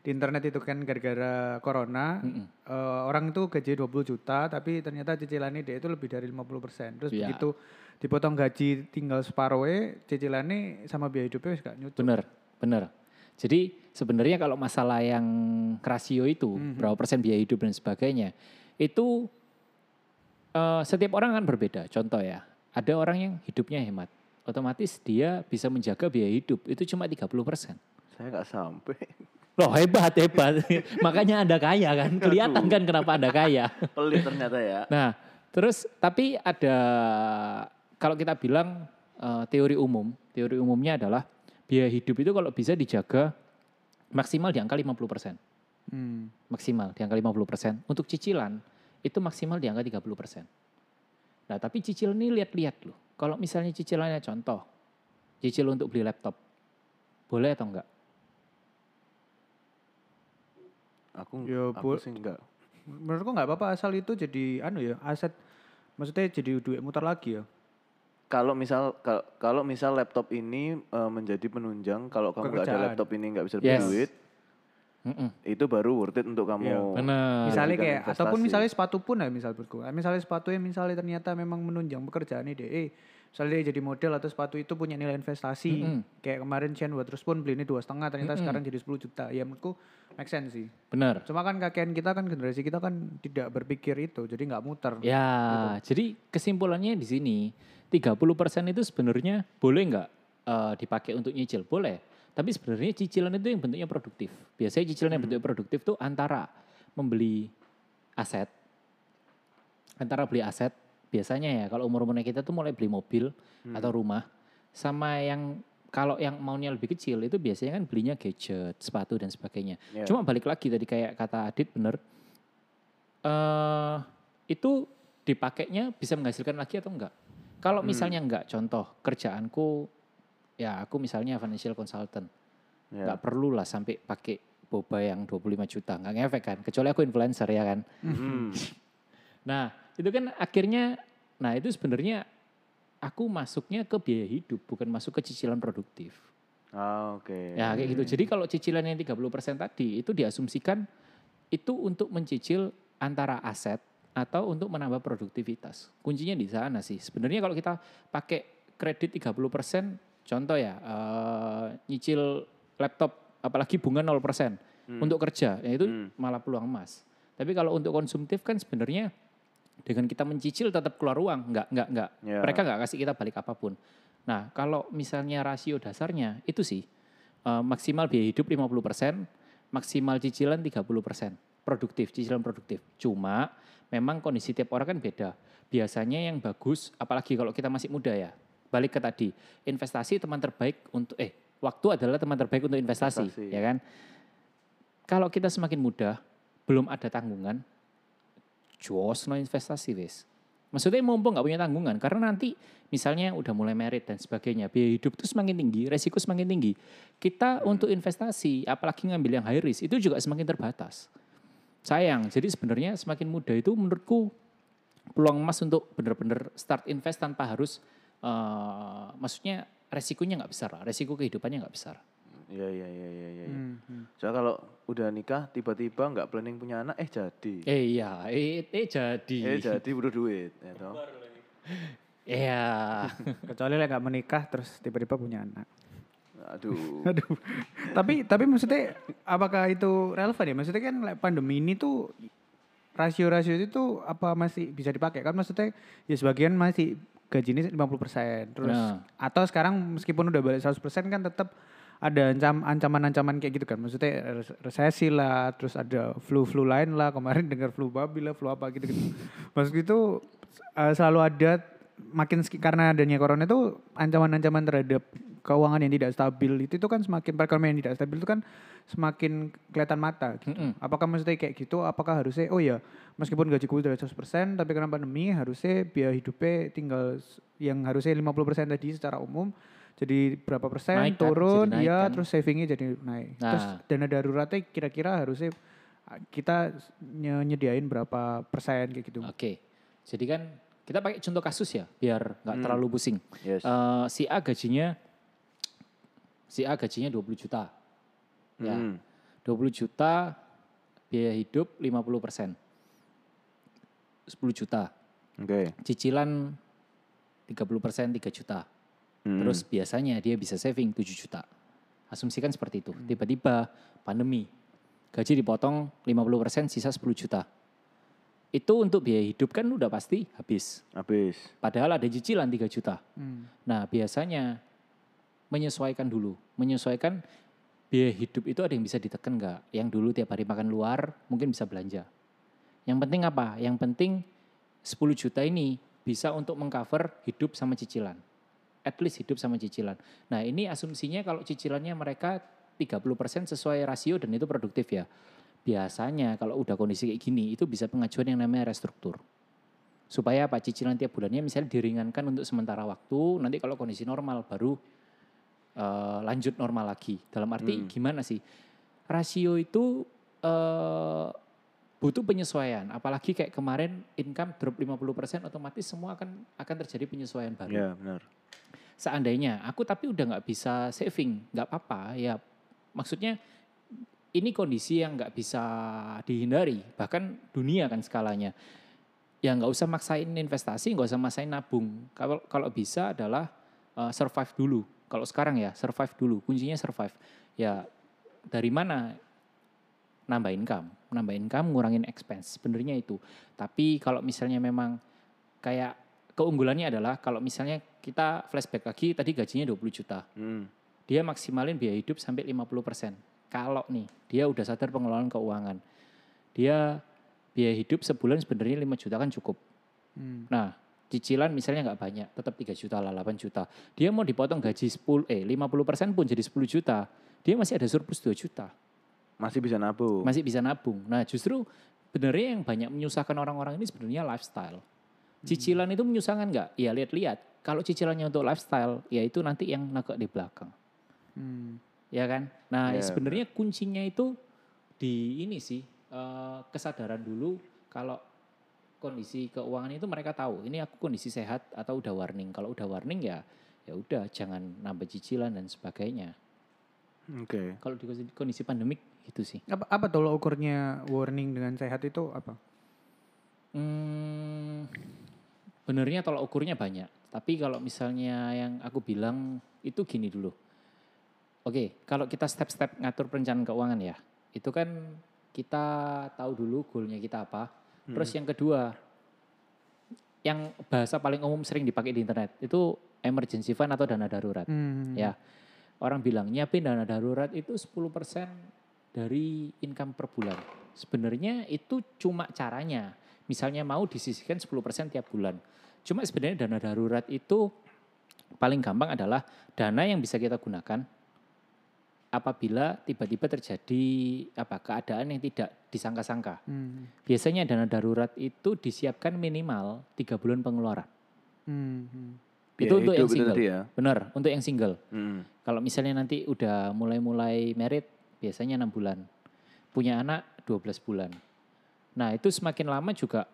[SPEAKER 2] di internet itu kan gara-gara corona, eh, orang itu gaji 20 juta, tapi ternyata cicilannya dia itu lebih dari 50 persen. Terus
[SPEAKER 3] Iya.
[SPEAKER 2] begitu dipotong gaji tinggal separuh cicilannya sama biaya hidupnya gak nyucut.
[SPEAKER 3] Benar, benar. Jadi sebenarnya kalau masalah yang rasio itu berapa persen biaya hidup dan sebagainya itu eh, setiap orang kan berbeda. Contoh ya, ada orang yang hidupnya hemat, otomatis dia bisa menjaga biaya hidup itu cuma 30 persen.
[SPEAKER 1] Saya nggak sampai.
[SPEAKER 3] Loh hebat hebat, [LAUGHS] makanya anda kaya kan, kelihatan kan kenapa anda kaya. [LAUGHS]
[SPEAKER 1] Pelit ternyata ya.
[SPEAKER 3] Nah, terus tapi ada kalau kita bilang eh, teori umum, teori umumnya adalah biaya hidup itu kalau bisa dijaga maksimal di angka 50%.
[SPEAKER 2] Hmm.
[SPEAKER 3] Maksimal di angka 50%. Untuk cicilan itu maksimal di angka 30%. Nah, tapi cicil ini lihat-lihat loh. Kalau misalnya cicilannya contoh, cicil untuk beli laptop. Boleh atau enggak?
[SPEAKER 1] Aku,
[SPEAKER 2] Ya,
[SPEAKER 1] aku sih enggak.
[SPEAKER 2] Menurutku nggak apa-apa asal itu jadi anu ya aset, maksudnya jadi duit muter lagi ya.
[SPEAKER 1] Kalau misal kal- kalau misal laptop ini eh, menjadi penunjang, kalau kamu nggak ada laptop ini nggak bisa
[SPEAKER 3] Yes.
[SPEAKER 1] duit,
[SPEAKER 3] Mm-mm.
[SPEAKER 1] itu baru worth it untuk kamu.
[SPEAKER 2] Iya,
[SPEAKER 3] Benar.
[SPEAKER 2] misalnya kayak ataupun
[SPEAKER 1] investasi.
[SPEAKER 2] misalnya sepatu pun ya misal menurutku. Eh, Misalnya sepatu yang misalnya ternyata memang menunjang pekerjaan ini deh. Eh, misalnya dia jadi model atau sepatu itu punya nilai investasi.
[SPEAKER 3] Mm-mm.
[SPEAKER 2] Kayak kemarin Chen terus pun beli ini dua setengah ternyata
[SPEAKER 3] Mm-mm.
[SPEAKER 2] sekarang jadi 10 juta. Ya menurutku make sense sih.
[SPEAKER 3] Benar.
[SPEAKER 2] Cuma kan kakean kita kan generasi kita kan tidak berpikir itu, jadi nggak muter.
[SPEAKER 3] Ya, jadi kesimpulannya di sini 30% itu sebenarnya boleh nggak eh, dipakai untuk nyicil? Boleh. Tapi sebenarnya cicilan itu yang bentuknya produktif. Biasanya cicilan yang bentuknya produktif tuh antara membeli aset, antara beli aset, biasanya ya kalau umur-umurnya kita tuh mulai beli mobil atau rumah, sama yang kalau yang maunya lebih kecil itu biasanya kan belinya gadget, sepatu dan sebagainya.
[SPEAKER 1] Ya.
[SPEAKER 3] Cuma balik lagi tadi kayak kata Adit bener, eh itu dipakainya bisa menghasilkan lagi atau enggak? Kalau misalnya enggak, contoh kerjaanku, ya aku misalnya financial consultant,
[SPEAKER 1] Ya.
[SPEAKER 3] nggak perlu lah sampai pakai boba yang 25 juta, nggak ngefek kan? Kecuali aku influencer ya kan.
[SPEAKER 1] Hmm. [LAUGHS]
[SPEAKER 3] Nah itu kan akhirnya, nah itu sebenarnya aku masuknya ke biaya hidup, bukan masuk ke cicilan produktif.
[SPEAKER 1] Ah, Oke.
[SPEAKER 3] Ya kayak gitu. Jadi kalau cicilan yang 30% tadi itu diasumsikan itu untuk mencicil antara aset atau untuk menambah produktivitas. Kuncinya di sana sih. Sebenarnya kalau kita pakai kredit 30%, contoh ya, eh, nyicil laptop apalagi bunga 0% untuk kerja, ya itu
[SPEAKER 1] Hmm.
[SPEAKER 3] malah peluang emas. Tapi kalau untuk konsumtif kan sebenarnya dengan kita mencicil tetap keluar uang, nggak nggak nggak.
[SPEAKER 1] Ya.
[SPEAKER 3] Mereka nggak kasih kita balik apa pun. Nah, kalau misalnya rasio dasarnya itu sih eh, maksimal biaya hidup 50%, maksimal cicilan 30%. Produktif, cicilan produktif. Cuma memang kondisi tiap orang kan beda. Biasanya yang bagus, apalagi kalau kita masih muda ya. Balik ke tadi, investasi teman terbaik untuk eh waktu adalah teman terbaik untuk investasi,
[SPEAKER 1] Investasi.
[SPEAKER 3] ya kan? Kalau kita semakin muda, belum ada tanggungan, jos no investasi wis. Maksudnya mumpung nggak punya tanggungan, karena nanti misalnya udah mulai merit dan sebagainya, biaya hidup itu semakin tinggi, resiko semakin tinggi. Kita untuk investasi, apalagi ngambil yang high risk, itu juga semakin terbatas. Sayang, jadi sebenarnya semakin muda itu menurutku peluang emas untuk benar-benar start invest tanpa harus, eh, maksudnya resikonya nggak besar, lah, resiko kehidupannya nggak besar.
[SPEAKER 1] Iya iya iya iya iya.
[SPEAKER 2] Hmm, hmm.
[SPEAKER 1] Soalnya kalau udah nikah tiba-tiba nggak planning punya anak, eh jadi.
[SPEAKER 3] Eh iya, eh, eh jadi.
[SPEAKER 1] Eh jadi butuh duit, ya toh.
[SPEAKER 3] Iya. [LAUGHS]
[SPEAKER 2] Kecuali lek nggak menikah terus tiba-tiba punya anak.
[SPEAKER 1] Aduh. [LAUGHS]
[SPEAKER 2] Aduh. tapi tapi maksudnya apakah itu relevan ya? Maksudnya kan like, pandemi ini tuh rasio-rasio itu apa masih bisa dipakai kan maksudnya ya sebagian masih gajinya 50% terus
[SPEAKER 3] Nah.
[SPEAKER 2] atau sekarang meskipun udah balik 100% kan tetap ada ancam ancaman-ancaman kayak gitu kan. Maksudnya resesi lah, terus ada flu-flu lain lah. Kemarin dengar flu babi lah, flu apa gitu-gitu. [LAUGHS] Maksud itu uh, selalu ada makin karena adanya corona itu ancaman-ancaman terhadap keuangan yang tidak stabil itu itu kan semakin perekonomian yang tidak stabil itu kan semakin kelihatan mata gitu. Mm -hmm. Apakah maksudnya kayak gitu? Apakah harusnya oh ya meskipun gaji gajiku udah 100% tapi karena pandemi harusnya biaya hidupnya tinggal yang harusnya 50% tadi secara umum jadi berapa persen naik kan, turun kan, ya kan. terus savingnya jadi naik nah. terus dana daruratnya kira-kira harusnya kita nyediain berapa persen kayak gitu
[SPEAKER 3] oke okay. jadi kan kita pakai contoh kasus ya biar nggak hmm. terlalu pusing yes. uh, si A gajinya si A gajinya 20 juta ya hmm. 20 juta biaya hidup 50 persen 10 juta oke okay. cicilan 30 persen 3 juta Hmm. Terus biasanya dia bisa saving 7 juta. Asumsikan seperti itu. Tiba-tiba pandemi, gaji dipotong 50% sisa 10 juta. Itu untuk biaya hidup kan udah pasti habis.
[SPEAKER 1] Habis.
[SPEAKER 3] Padahal ada cicilan 3 juta. Hmm. Nah biasanya menyesuaikan dulu. Menyesuaikan biaya hidup itu ada yang bisa ditekan nggak? Yang dulu tiap hari makan luar mungkin bisa belanja. Yang penting apa? Yang penting 10 juta ini bisa untuk mengcover hidup sama cicilan at least hidup sama cicilan. Nah ini asumsinya kalau cicilannya mereka 30% sesuai rasio dan itu produktif ya. Biasanya kalau udah kondisi kayak gini itu bisa pengajuan yang namanya restruktur. Supaya apa cicilan tiap bulannya misalnya diringankan untuk sementara waktu, nanti kalau kondisi normal baru uh, lanjut normal lagi. Dalam arti hmm. gimana sih? Rasio itu uh, butuh penyesuaian. Apalagi kayak kemarin income drop 50% otomatis semua akan akan terjadi penyesuaian baru.
[SPEAKER 1] Ya, benar
[SPEAKER 3] seandainya aku tapi udah nggak bisa saving, nggak apa-apa ya. Maksudnya ini kondisi yang nggak bisa dihindari, bahkan dunia kan skalanya. Ya nggak usah maksain investasi, nggak usah maksain nabung. Kalau kalau bisa adalah uh, survive dulu. Kalau sekarang ya survive dulu, kuncinya survive. Ya dari mana nambah income, nambah income, ngurangin expense. Sebenarnya itu. Tapi kalau misalnya memang kayak keunggulannya adalah kalau misalnya kita flashback lagi tadi gajinya 20 juta. Hmm. Dia maksimalin biaya hidup sampai 50 persen. Kalau nih dia udah sadar pengelolaan keuangan, dia biaya hidup sebulan sebenarnya 5 juta kan cukup. Hmm. Nah cicilan misalnya nggak banyak, tetap 3 juta lah 8 juta. Dia mau dipotong gaji 10 eh 50 persen pun jadi 10 juta, dia masih ada surplus 2 juta.
[SPEAKER 1] Masih bisa nabung.
[SPEAKER 3] Masih bisa nabung. Nah justru sebenarnya yang banyak menyusahkan orang-orang ini sebenarnya lifestyle. Cicilan itu menyusahkan nggak? Ya lihat-lihat. Kalau cicilannya untuk lifestyle, ya itu nanti yang nakak di belakang. Hmm. Ya kan? Nah yeah. sebenarnya kuncinya itu di ini sih uh, kesadaran dulu kalau kondisi keuangan itu mereka tahu ini aku kondisi sehat atau udah warning. Kalau udah warning ya ya udah jangan nambah cicilan dan sebagainya.
[SPEAKER 1] Oke. Okay.
[SPEAKER 3] Kalau di kondisi pandemik itu sih.
[SPEAKER 2] Apa apa tuh ukurnya warning dengan sehat itu apa?
[SPEAKER 3] Hmm, Benernya tolak ukurnya banyak. Tapi kalau misalnya yang aku bilang itu gini dulu. Oke, kalau kita step-step ngatur perencanaan keuangan ya, itu kan kita tahu dulu goalnya kita apa. Hmm. Terus yang kedua, yang bahasa paling umum sering dipakai di internet itu emergency fund atau dana darurat. Hmm. Ya, orang bilang nyiapin dana darurat itu 10% dari income per bulan. Sebenarnya itu cuma caranya. Misalnya mau disisihkan 10% tiap bulan. Cuma sebenarnya dana darurat itu paling gampang adalah dana yang bisa kita gunakan apabila tiba-tiba terjadi apa keadaan yang tidak disangka-sangka. Hmm. Biasanya dana darurat itu disiapkan minimal tiga bulan pengeluaran. Hmm. hmm. Itu ya, untuk itu yang single. Ya. Benar, untuk yang single. Hmm. Kalau misalnya nanti udah mulai-mulai merit, biasanya enam bulan. Punya anak 12 bulan. Nah itu semakin lama juga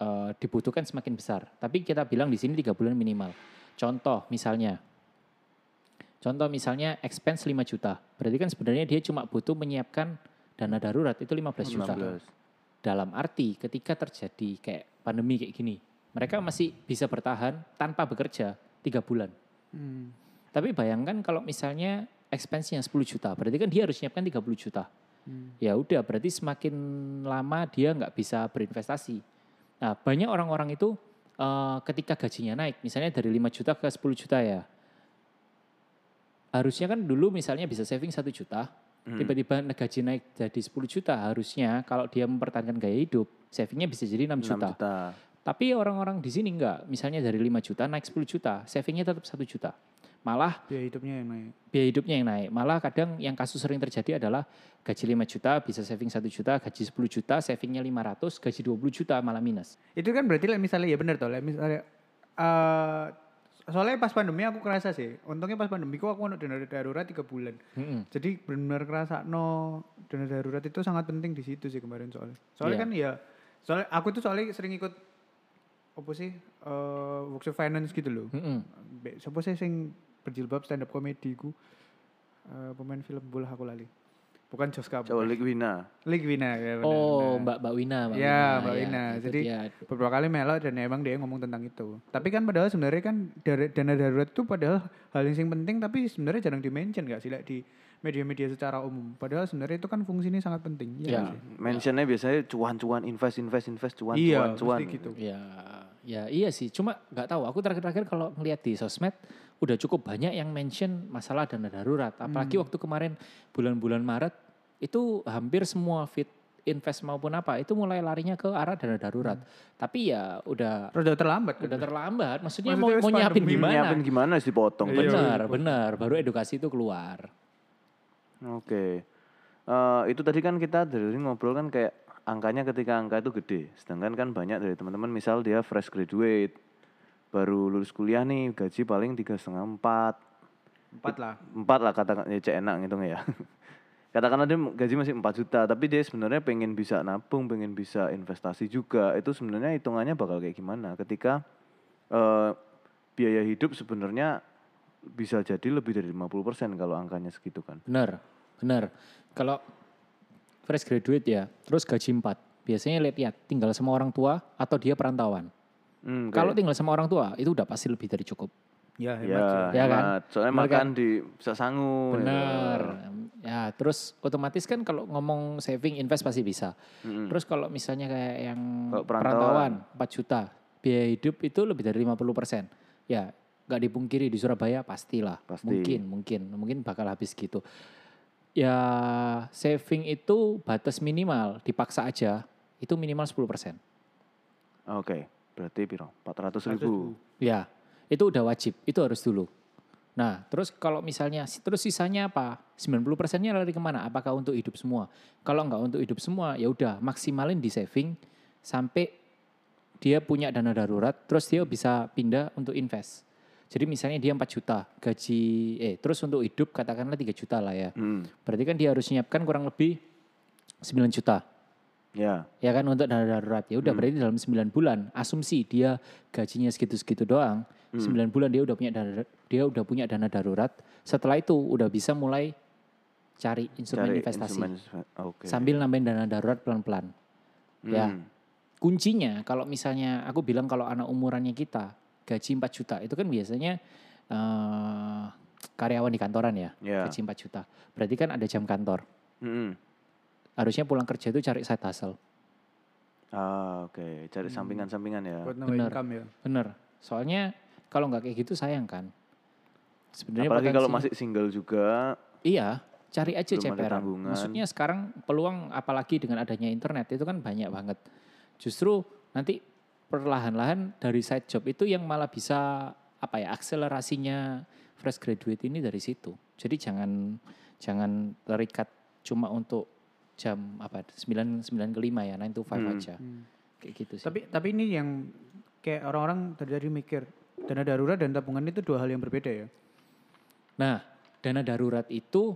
[SPEAKER 3] uh, dibutuhkan semakin besar. Tapi kita bilang di sini tiga bulan minimal. Contoh misalnya, contoh misalnya expense 5 juta. Berarti kan sebenarnya dia cuma butuh menyiapkan dana darurat itu 15 juta. 15. Dalam arti ketika terjadi kayak pandemi kayak gini, mereka masih bisa bertahan tanpa bekerja tiga bulan. Hmm. Tapi bayangkan kalau misalnya expense-nya 10 juta, berarti kan dia harus menyiapkan 30 juta. Hmm. Ya udah, berarti semakin lama dia nggak bisa berinvestasi. Nah, banyak orang-orang itu uh, ketika gajinya naik, misalnya dari 5 juta ke 10 juta ya. Harusnya kan dulu misalnya bisa saving satu juta,
[SPEAKER 1] Hmm.
[SPEAKER 3] tiba-tiba gaji naik jadi 10 juta, harusnya kalau dia mempertahankan gaya hidup, savingnya bisa jadi 6
[SPEAKER 1] 6
[SPEAKER 3] juta.
[SPEAKER 1] juta.
[SPEAKER 3] Tapi orang-orang di sini enggak, misalnya dari 5 juta naik 10 juta, savingnya tetap 1 juta. Malah
[SPEAKER 2] Biaya hidupnya yang naik.
[SPEAKER 3] biaya hidupnya yang naik. Malah kadang yang kasus sering terjadi adalah gaji 5 juta bisa saving 1 juta, gaji 10 juta savingnya 500, gaji 20 juta malah minus.
[SPEAKER 2] Itu kan berarti misalnya ya benar toh, misalnya eh soalnya pas pandemi aku kerasa sih. Untungnya pas pandemi aku aku dana darurat tiga bulan.
[SPEAKER 3] Mm-mm.
[SPEAKER 2] Jadi benar-benar kerasa no dana darurat itu sangat penting di situ sih kemarin soalnya. Soalnya
[SPEAKER 3] Iya.
[SPEAKER 2] kan ya soalnya aku tuh soalnya sering ikut apa sih eh workshop finance gitu loh.
[SPEAKER 3] Mm-mm.
[SPEAKER 2] Be- Siapa sih sing berjilbab stand up comedy ku Eh, pemain film bola aku lali. Bukan Joska.
[SPEAKER 1] Coba Ligwina.
[SPEAKER 2] Ligwina ya benar.
[SPEAKER 3] Oh,
[SPEAKER 2] benar.
[SPEAKER 3] Mbak Mbak Wina, Mbak
[SPEAKER 2] Ya,
[SPEAKER 3] Wina,
[SPEAKER 2] Mbak
[SPEAKER 3] ya,
[SPEAKER 2] Wina.
[SPEAKER 3] itu
[SPEAKER 2] Jadi
[SPEAKER 3] dia.
[SPEAKER 2] beberapa kali melok dan emang dia ngomong tentang itu. Tapi kan padahal sebenarnya kan dari- dana darurat itu padahal hal yang sing penting tapi sebenarnya jarang di-mention gak sih like, di media-media secara umum. Padahal sebenarnya itu kan fungsinya sangat penting. Iya
[SPEAKER 3] Ya.
[SPEAKER 2] sih?
[SPEAKER 1] Mentionnya biasanya cuan-cuan, invest, invest, invest, cuan,
[SPEAKER 2] Iya,
[SPEAKER 1] cuan, cuan.
[SPEAKER 2] gitu.
[SPEAKER 3] Ya, ya iya sih. Cuma nggak tahu. Aku terakhir-terakhir kalau ngeliat di sosmed udah cukup banyak yang mention masalah dana darurat. Apalagi
[SPEAKER 2] Hmm.
[SPEAKER 3] waktu kemarin bulan-bulan Maret itu hampir semua fit invest maupun apa itu mulai larinya ke arah dana darurat. Tapi ya udah
[SPEAKER 2] udah terlambat kan?
[SPEAKER 3] udah terlambat. Maksudnya,
[SPEAKER 2] Maksudnya
[SPEAKER 3] mau, mau nyiapin gimana?
[SPEAKER 1] Nyiapin gimana sih potong?
[SPEAKER 2] Iya.
[SPEAKER 3] Benar, benar. Baru edukasi itu keluar.
[SPEAKER 1] Oke. Eh, itu tadi kan kita dari ngobrol kan kayak angkanya ketika angka itu gede. Sedangkan kan banyak dari teman-teman misal dia fresh graduate, baru lulus kuliah nih gaji paling tiga setengah empat,
[SPEAKER 2] Empat lah.
[SPEAKER 1] empat lah katakan ya cek enak ngitung ya. [LAUGHS] Katakanlah dia gaji masih 4 juta, tapi dia sebenarnya pengen bisa nabung, pengen bisa investasi juga. Itu sebenarnya hitungannya bakal kayak gimana? Ketika eh, biaya hidup sebenarnya bisa jadi lebih dari 50% kalau angkanya segitu kan.
[SPEAKER 3] Benar, benar. Kalau fresh graduate ya, terus gaji 4. Biasanya lihat-lihat tinggal sama orang tua atau dia perantauan.
[SPEAKER 1] Hmm,
[SPEAKER 3] Kalau tinggal sama orang tua itu udah pasti lebih dari cukup.
[SPEAKER 2] Ya,
[SPEAKER 1] Ya,
[SPEAKER 2] hemat sih.
[SPEAKER 3] Ya kan?
[SPEAKER 1] Soalnya
[SPEAKER 3] Bener
[SPEAKER 1] makan di bisa sangu.
[SPEAKER 3] Benar. Ya, terus otomatis kan kalau ngomong saving invest pasti bisa.
[SPEAKER 1] Mm-mm.
[SPEAKER 3] Terus kalau misalnya kayak yang
[SPEAKER 1] Kalau
[SPEAKER 3] perantauan,
[SPEAKER 1] perantauan.
[SPEAKER 3] 4 juta, biaya hidup itu lebih dari 50 persen. Ya, nggak dipungkiri di Surabaya pastilah.
[SPEAKER 1] Pasti.
[SPEAKER 3] Mungkin, mungkin, mungkin bakal habis gitu. Ya, saving itu batas minimal, dipaksa aja, itu minimal 10 persen.
[SPEAKER 1] Oke, berarti piro? 400 ribu.
[SPEAKER 3] Ya, itu udah wajib, itu harus dulu. Nah, terus kalau misalnya, terus sisanya apa? 90 persennya lari ke mana? Apakah untuk hidup semua? Kalau nggak untuk hidup semua, ya udah maksimalin di saving sampai dia punya dana darurat, terus dia bisa pindah untuk invest. Jadi misalnya dia 4 juta gaji, eh terus untuk hidup katakanlah 3 juta lah ya.
[SPEAKER 1] Hmm,
[SPEAKER 3] Berarti kan dia harus menyiapkan kurang lebih 9 juta.
[SPEAKER 1] Ya.
[SPEAKER 3] ya kan untuk dana darurat. Ya udah berarti dalam 9 bulan asumsi dia gajinya segitu-segitu doang 9 bulan dia udah punya dana dia udah punya dana darurat. Setelah itu udah bisa mulai cari instrumen
[SPEAKER 1] Cari
[SPEAKER 3] investasi.
[SPEAKER 1] instrumen- Oke.
[SPEAKER 3] sambil nambahin dana darurat pelan-pelan. Ya.
[SPEAKER 1] Hmm,
[SPEAKER 3] kuncinya kalau misalnya aku bilang kalau anak umurannya kita gaji 4 juta itu kan biasanya eh, karyawan di kantoran ya
[SPEAKER 1] Ya.
[SPEAKER 3] gaji 4 juta berarti kan ada jam kantor
[SPEAKER 1] mm-mm.
[SPEAKER 3] harusnya pulang kerja itu cari side hustle
[SPEAKER 1] Ah, oke. Cari sampingan-sampingan ya.
[SPEAKER 3] Bener.
[SPEAKER 2] income ya.
[SPEAKER 3] Bener. Soalnya kalau nggak kayak gitu sayang kan. Sebenarnya
[SPEAKER 1] Apalagi kalau masih single juga.
[SPEAKER 3] iya, cari aja
[SPEAKER 1] tanggungan.
[SPEAKER 3] Maksudnya sekarang peluang apalagi dengan adanya internet itu kan banyak banget. Justru nanti perlahan-lahan dari side job itu yang malah bisa apa ya akselerasinya fresh graduate ini dari situ. Jadi jangan jangan terikat cuma untuk jam apa 9 9 ke 5 ya 9 to 5
[SPEAKER 1] Hmm.
[SPEAKER 3] aja. Kayak gitu sih.
[SPEAKER 2] Tapi tapi ini yang kayak orang-orang tadi tadi mikir dana darurat dan tabungan itu dua hal yang berbeda ya.
[SPEAKER 3] Nah, dana darurat itu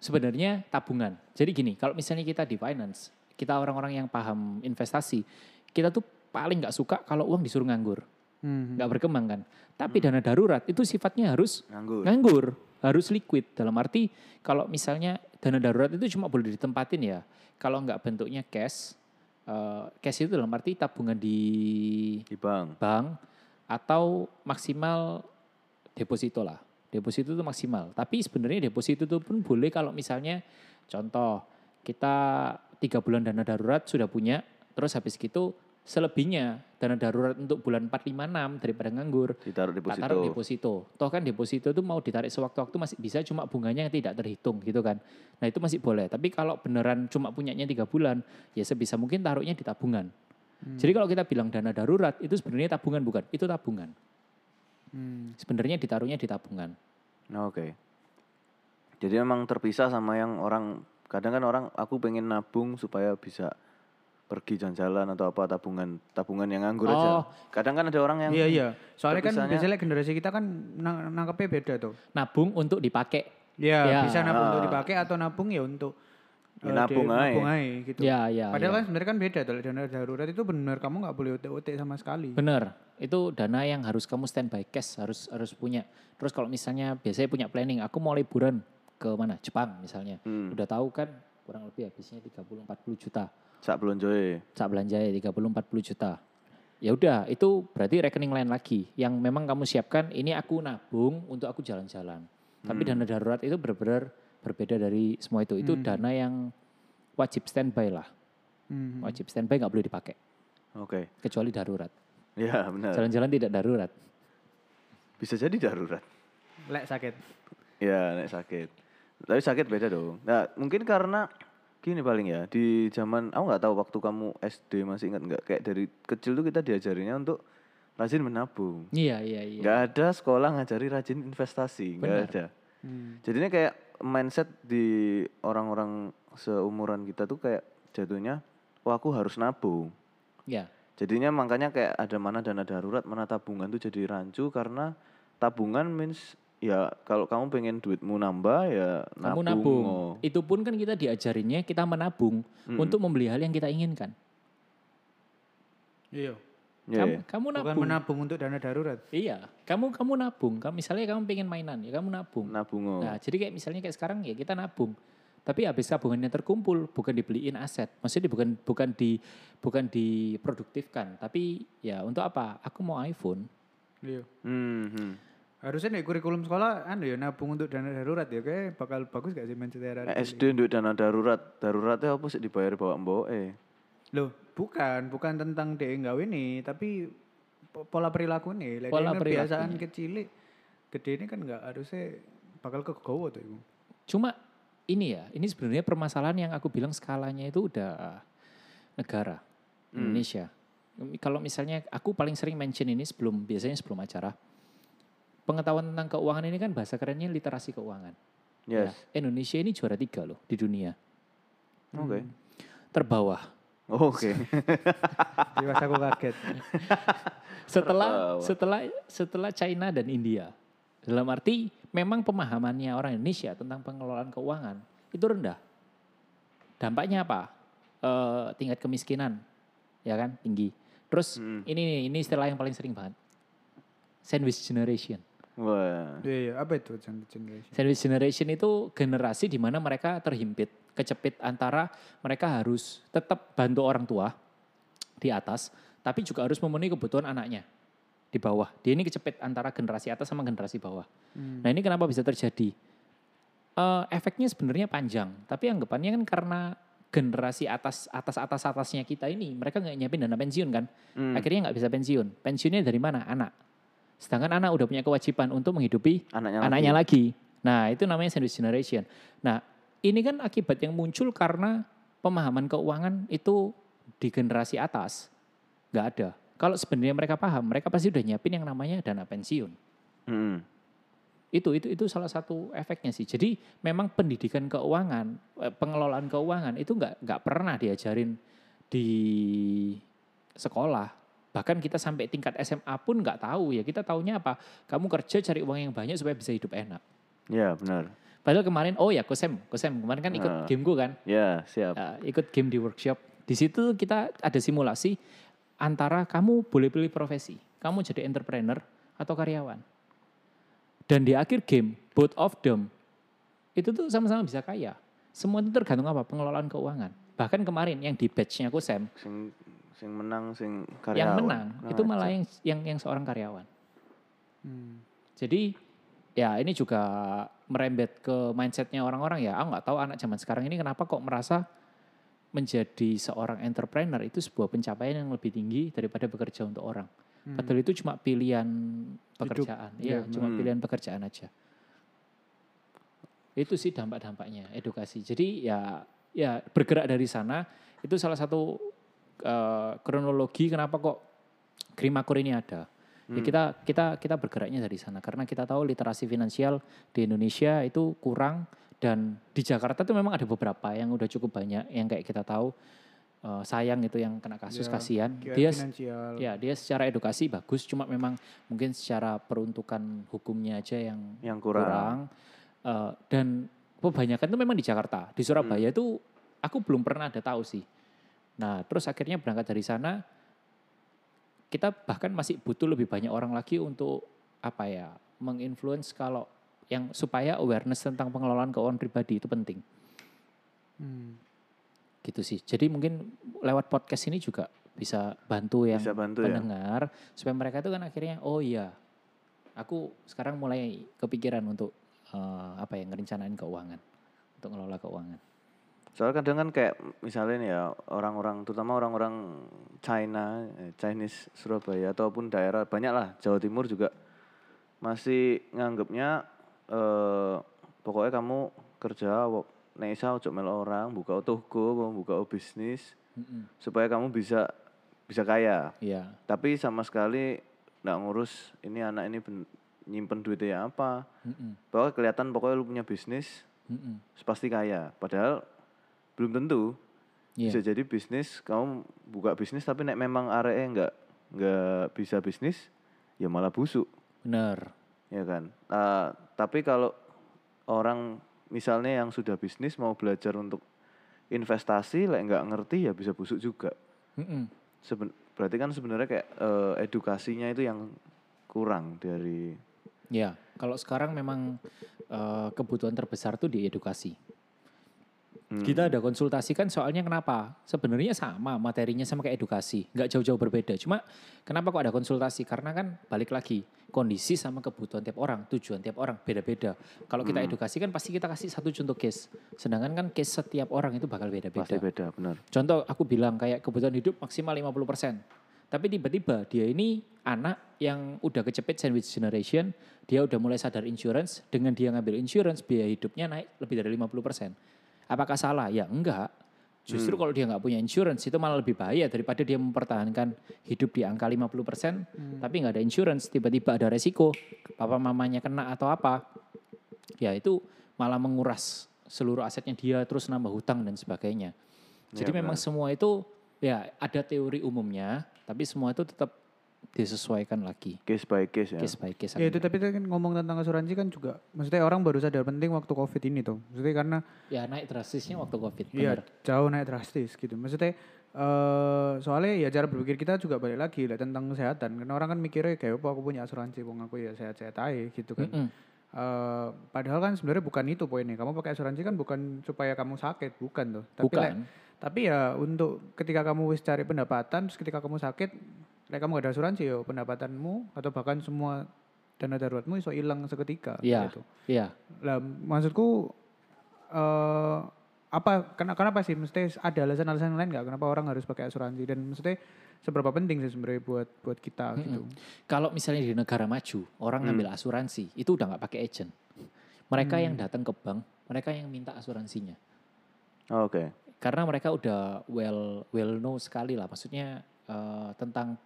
[SPEAKER 3] sebenarnya tabungan. Jadi gini, kalau misalnya kita di finance, kita orang-orang yang paham investasi, kita tuh paling nggak suka kalau uang disuruh nganggur,
[SPEAKER 2] Hmm.
[SPEAKER 3] nggak berkembang kan. Tapi dana darurat itu sifatnya harus
[SPEAKER 1] Nganggur.
[SPEAKER 3] nganggur, harus liquid. Dalam arti kalau misalnya dana darurat itu cuma boleh ditempatin ya. Kalau nggak bentuknya cash, eh, cash itu dalam arti tabungan di
[SPEAKER 1] Di bank.
[SPEAKER 3] bank atau maksimal deposito lah. Deposito itu maksimal. Tapi sebenarnya deposito itu pun boleh kalau misalnya contoh kita tiga bulan dana darurat sudah punya, terus habis gitu selebihnya dana darurat untuk bulan 4, 5, 6 daripada nganggur.
[SPEAKER 1] Ditaruh deposito.
[SPEAKER 3] taruh deposito. Toh kan deposito itu mau ditarik sewaktu-waktu masih bisa cuma bunganya yang tidak terhitung gitu kan. Nah itu masih boleh. Tapi kalau beneran cuma punyanya tiga bulan, ya sebisa mungkin taruhnya di tabungan. Jadi kalau kita bilang dana darurat itu sebenarnya tabungan bukan, itu tabungan.
[SPEAKER 2] Hmm.
[SPEAKER 3] Sebenarnya ditaruhnya di tabungan.
[SPEAKER 1] Nah, Oke. Jadi emang terpisah sama yang orang kadang kan orang aku pengen nabung supaya bisa pergi jalan-jalan atau apa tabungan tabungan yang nganggur aja.
[SPEAKER 3] Oh.
[SPEAKER 1] Kadang kan ada orang yang
[SPEAKER 2] Iya iya. Soalnya kan biasanya generasi kita kan nang nangkepnya beda tuh.
[SPEAKER 3] Nabung untuk dipakai.
[SPEAKER 2] Iya,
[SPEAKER 3] Ya.
[SPEAKER 2] bisa nabung untuk
[SPEAKER 1] Ah.
[SPEAKER 2] dipakai atau nabung ya untuk
[SPEAKER 1] Ya,
[SPEAKER 2] eh,
[SPEAKER 1] nabung
[SPEAKER 2] di-
[SPEAKER 1] aja.
[SPEAKER 2] nabung aja gitu.
[SPEAKER 3] Ya, ya,
[SPEAKER 2] Padahal
[SPEAKER 3] ya.
[SPEAKER 2] kan sebenarnya kan beda tuh. Dana darurat itu benar kamu nggak boleh UT-UT sama sekali.
[SPEAKER 3] Bener, itu dana yang harus kamu standby cash harus harus punya. Terus kalau misalnya biasanya punya planning, aku mau liburan ke mana? Jepang misalnya.
[SPEAKER 1] Hmm.
[SPEAKER 3] Udah tahu kan kurang lebih habisnya 30-40 juta.
[SPEAKER 1] Sak belum joy.
[SPEAKER 3] Saat belanja ya 30-40 juta. Ya udah, itu berarti rekening lain lagi yang memang kamu siapkan ini aku nabung untuk aku jalan-jalan. Tapi dana darurat itu benar-benar berbeda dari semua itu. Itu dana yang wajib standby lah.
[SPEAKER 2] Hmm.
[SPEAKER 3] Wajib standby nggak boleh dipakai
[SPEAKER 1] Oke.
[SPEAKER 3] kecuali darurat.
[SPEAKER 1] Ya benar.
[SPEAKER 3] Jalan-jalan tidak darurat.
[SPEAKER 1] Bisa jadi darurat.
[SPEAKER 2] Lek sakit.
[SPEAKER 1] Ya nek sakit. Tapi sakit beda dong. Nah mungkin karena gini paling ya di zaman aku nggak tahu waktu kamu SD masih ingat nggak kayak dari kecil tuh kita diajarinya untuk rajin menabung.
[SPEAKER 3] Iya, iya, iya.
[SPEAKER 1] Nggak ada sekolah ngajari rajin investasi, nggak ada.
[SPEAKER 2] Hmm.
[SPEAKER 1] Jadinya kayak mindset di orang-orang seumuran kita tuh kayak jatuhnya, wah aku harus nabung.
[SPEAKER 3] Ya.
[SPEAKER 1] Jadinya makanya kayak ada mana dana darurat, mana tabungan tuh jadi rancu karena tabungan means ya kalau kamu pengen duitmu nambah ya
[SPEAKER 3] Kamu
[SPEAKER 1] nabung.
[SPEAKER 3] nabung.
[SPEAKER 1] oh.
[SPEAKER 3] Itu pun kan kita diajarinnya kita menabung untuk membeli hal yang kita inginkan.
[SPEAKER 2] Iya.
[SPEAKER 1] Ya,
[SPEAKER 3] kamu,
[SPEAKER 1] ya.
[SPEAKER 3] kamu
[SPEAKER 2] Bukan
[SPEAKER 3] nabung.
[SPEAKER 2] menabung untuk dana darurat.
[SPEAKER 3] Iya, kamu kamu nabung. Kamu misalnya kamu pengen mainan ya kamu nabung.
[SPEAKER 1] Nabung. oh.
[SPEAKER 3] Nah, jadi kayak misalnya kayak sekarang ya kita nabung. Tapi habis tabungannya terkumpul bukan dibeliin aset. Maksudnya bukan bukan di bukan diproduktifkan, tapi ya untuk apa? Aku mau iPhone.
[SPEAKER 2] Iya.
[SPEAKER 1] Hmm, hmm.
[SPEAKER 2] Harusnya nih kurikulum sekolah anu ya nabung untuk dana darurat ya kayak bakal bagus gak sih era
[SPEAKER 1] Eh, SD duit dana darurat, daruratnya apa sih dibayar bawa mbok eh.
[SPEAKER 2] Loh, bukan, bukan tentang dia nggak ini, tapi po- pola perilaku nih.
[SPEAKER 3] Pola
[SPEAKER 2] Pola
[SPEAKER 3] perilakunya.
[SPEAKER 2] kebiasaan kecil, gede ini kan nggak harusnya bakal kegowo tuh ibu.
[SPEAKER 3] Cuma ini ya, ini sebenarnya permasalahan yang aku bilang skalanya itu udah negara Indonesia. Kalau misalnya aku paling sering mention ini sebelum biasanya sebelum acara. Pengetahuan tentang keuangan ini kan bahasa kerennya literasi keuangan. Ya,
[SPEAKER 1] Yes.
[SPEAKER 3] Indonesia ini juara tiga loh di dunia.
[SPEAKER 1] Oke.
[SPEAKER 3] Terbawah.
[SPEAKER 1] Oke. [LAUGHS]
[SPEAKER 2] Pas aku kaget. [LAUGHS]
[SPEAKER 3] Setelah setelah setelah China dan India. Dalam arti memang pemahamannya orang Indonesia tentang pengelolaan keuangan itu rendah. Dampaknya apa? Eh, tingkat kemiskinan, ya kan tinggi. Terus ini nih, ini istilah yang paling sering banget. Sandwich generation.
[SPEAKER 1] Wah.
[SPEAKER 2] Iya, iya. apa itu gen- generation?
[SPEAKER 3] Sandwich generation itu generasi di mana mereka terhimpit, kecepit antara mereka harus tetap bantu orang tua di atas, tapi juga harus memenuhi kebutuhan anaknya di bawah. Dia ini kecepit antara generasi atas sama generasi bawah. Nah ini kenapa bisa terjadi? Eh, efeknya sebenarnya panjang, tapi anggapannya kan karena generasi atas atas atas atasnya kita ini mereka nggak nyiapin dana pensiun kan,
[SPEAKER 1] Hmm.
[SPEAKER 3] akhirnya nggak bisa pensiun. Pensiunnya dari mana? Anak. Sedangkan anak udah punya kewajiban untuk menghidupi
[SPEAKER 1] Anaknya,
[SPEAKER 3] anaknya lagi. Nah, itu namanya sandwich generation. Nah, ini kan akibat yang muncul karena pemahaman keuangan itu di generasi atas nggak ada. Kalau sebenarnya mereka paham, mereka pasti udah nyiapin yang namanya dana pensiun.
[SPEAKER 1] Hmm.
[SPEAKER 3] Itu itu itu salah satu efeknya sih. Jadi memang pendidikan keuangan, eh, pengelolaan keuangan itu nggak nggak pernah diajarin di sekolah. Bahkan kita sampai tingkat SMA pun nggak tahu ya. Kita taunya apa? Kamu kerja cari uang yang banyak supaya bisa hidup enak.
[SPEAKER 1] Ya benar.
[SPEAKER 3] Padahal kemarin, oh ya Kosem, Kosem kemarin kan ikut
[SPEAKER 1] Nah.
[SPEAKER 3] gameku kan,
[SPEAKER 1] Ya siap.
[SPEAKER 3] Ya, ikut game di workshop. Di situ kita ada simulasi antara kamu boleh pilih profesi, kamu jadi entrepreneur atau karyawan. Dan di akhir game, both of them itu tuh sama-sama bisa kaya. Semua itu tergantung apa? Pengelolaan keuangan. Bahkan kemarin yang di batch-nya Kosem,
[SPEAKER 1] Sing sing menang sing karyawan.
[SPEAKER 3] yang menang
[SPEAKER 1] Nah,
[SPEAKER 3] itu malah yang yang yang seorang karyawan.
[SPEAKER 2] Hmm.
[SPEAKER 3] Jadi ya ini juga merembet ke mindsetnya orang-orang ya. Aku nggak tahu anak zaman sekarang ini kenapa kok merasa menjadi seorang entrepreneur itu sebuah pencapaian yang lebih tinggi daripada bekerja untuk orang. Hmm. Padahal itu cuma pilihan pekerjaan. Iya, ya, cuma hmm. pilihan pekerjaan aja. Itu sih dampak-dampaknya edukasi. Jadi ya ya bergerak dari sana itu salah satu uh, kronologi kenapa kok Grimakur ini ada. Ya, hmm. Ya kita kita kita bergeraknya dari sana karena kita tahu literasi finansial di Indonesia itu kurang dan di Jakarta tuh memang ada beberapa yang udah cukup banyak yang kayak kita tahu uh, sayang itu yang kena kasus ya, kasihan. Dia finansial. ya dia secara edukasi bagus cuma memang mungkin secara peruntukan hukumnya aja yang
[SPEAKER 1] yang kurang. kurang.
[SPEAKER 3] Uh, dan kebanyakan itu memang di Jakarta. Di Surabaya hmm. itu aku belum pernah ada tahu sih. Nah, terus akhirnya berangkat dari sana kita bahkan masih butuh lebih banyak orang lagi untuk apa ya, menginfluence kalau yang supaya awareness tentang pengelolaan keuangan pribadi itu penting. Hmm. Gitu sih. Jadi mungkin lewat podcast ini juga bisa bantu yang bisa bantu ya. pendengar ya? supaya mereka itu kan akhirnya oh iya aku sekarang mulai kepikiran untuk uh, apa ya ngerencanain keuangan untuk ngelola keuangan.
[SPEAKER 1] Soalnya kadang kan kayak misalnya nih ya orang-orang terutama orang-orang China, eh, Chinese Surabaya ataupun daerah banyak lah Jawa Timur juga masih nganggapnya eh, pokoknya kamu kerja nek isa ojo mel orang buka toko buka bisnis mm-hmm. supaya kamu bisa bisa kaya
[SPEAKER 3] yeah.
[SPEAKER 1] tapi sama sekali nggak ngurus ini anak ini ben, nyimpen duitnya apa mm-hmm. bahwa kelihatan pokoknya lu punya bisnis mm-hmm. pasti kaya padahal belum tentu. Yeah. bisa jadi bisnis kamu buka bisnis tapi nek memang area nggak nggak bisa bisnis ya malah busuk.
[SPEAKER 3] Benar
[SPEAKER 1] ya kan? Uh, tapi kalau orang misalnya yang sudah bisnis mau belajar untuk investasi lek nggak ngerti ya bisa busuk juga. Mm -mm. Seben berarti kan sebenarnya kayak uh, edukasinya itu yang kurang dari
[SPEAKER 3] ya kalau sekarang memang uh, kebutuhan terbesar tuh di edukasi Hmm. Kita ada konsultasi kan soalnya kenapa? Sebenarnya sama materinya sama kayak edukasi, nggak jauh-jauh berbeda. Cuma kenapa kok ada konsultasi? Karena kan balik lagi kondisi sama kebutuhan tiap orang, tujuan tiap orang beda-beda. Kalau kita hmm. edukasi kan pasti kita kasih satu contoh case. Sedangkan kan case setiap orang itu bakal beda-beda.
[SPEAKER 1] Pasti beda, benar.
[SPEAKER 3] Contoh aku bilang kayak kebutuhan hidup maksimal 50%. Tapi tiba-tiba dia ini anak yang udah kecepet sandwich generation, dia udah mulai sadar insurance, dengan dia ngambil insurance biaya hidupnya naik lebih dari 50%. Apakah salah? Ya enggak. Justru hmm. kalau dia nggak punya insurance itu malah lebih bahaya daripada dia mempertahankan hidup di angka 50% hmm. tapi nggak ada insurance, tiba-tiba ada resiko, papa mamanya kena atau apa. Ya itu malah menguras seluruh asetnya dia terus nambah hutang dan sebagainya. Jadi ya, memang benar. semua itu ya ada teori umumnya, tapi semua itu tetap disesuaikan lagi.
[SPEAKER 1] Case by case ya.
[SPEAKER 3] Case by case.
[SPEAKER 2] Ya itu tapi kan ngomong tentang asuransi kan juga, maksudnya orang baru sadar penting waktu covid ini tuh. Maksudnya karena
[SPEAKER 3] ya naik drastisnya waktu covid.
[SPEAKER 2] Iya jauh naik drastis gitu. Maksudnya uh, soalnya ya cara berpikir kita juga balik lagi lah tentang kesehatan. Karena orang kan mikirnya kayak apa aku punya asuransi, wong aku ya sehat-sehat aja gitu kan. Mm -hmm. Uh, padahal kan sebenarnya bukan itu poinnya. Kamu pakai asuransi kan bukan supaya kamu sakit, bukan tuh.
[SPEAKER 3] Tapi bukan.
[SPEAKER 2] tapi ya untuk ketika kamu wis cari pendapatan, terus ketika kamu sakit, Lek kamu gak ada asuransi yo pendapatanmu atau bahkan semua dana daruratmu iso hilang seketika
[SPEAKER 3] Iya. Gitu. Iya.
[SPEAKER 2] Lah maksudku uh, apa kenapa, kenapa sih mesti ada alasan-alasan lain nggak kenapa orang harus pakai asuransi dan mesti seberapa penting sih sebenarnya buat buat kita mm -hmm. gitu.
[SPEAKER 3] Kalau misalnya di negara maju orang hmm. ngambil asuransi itu udah nggak pakai agent. Mereka hmm. yang datang ke bank, mereka yang minta asuransinya.
[SPEAKER 1] Oh, Oke. Okay.
[SPEAKER 3] Karena mereka udah well well know sekali lah, maksudnya uh, tentang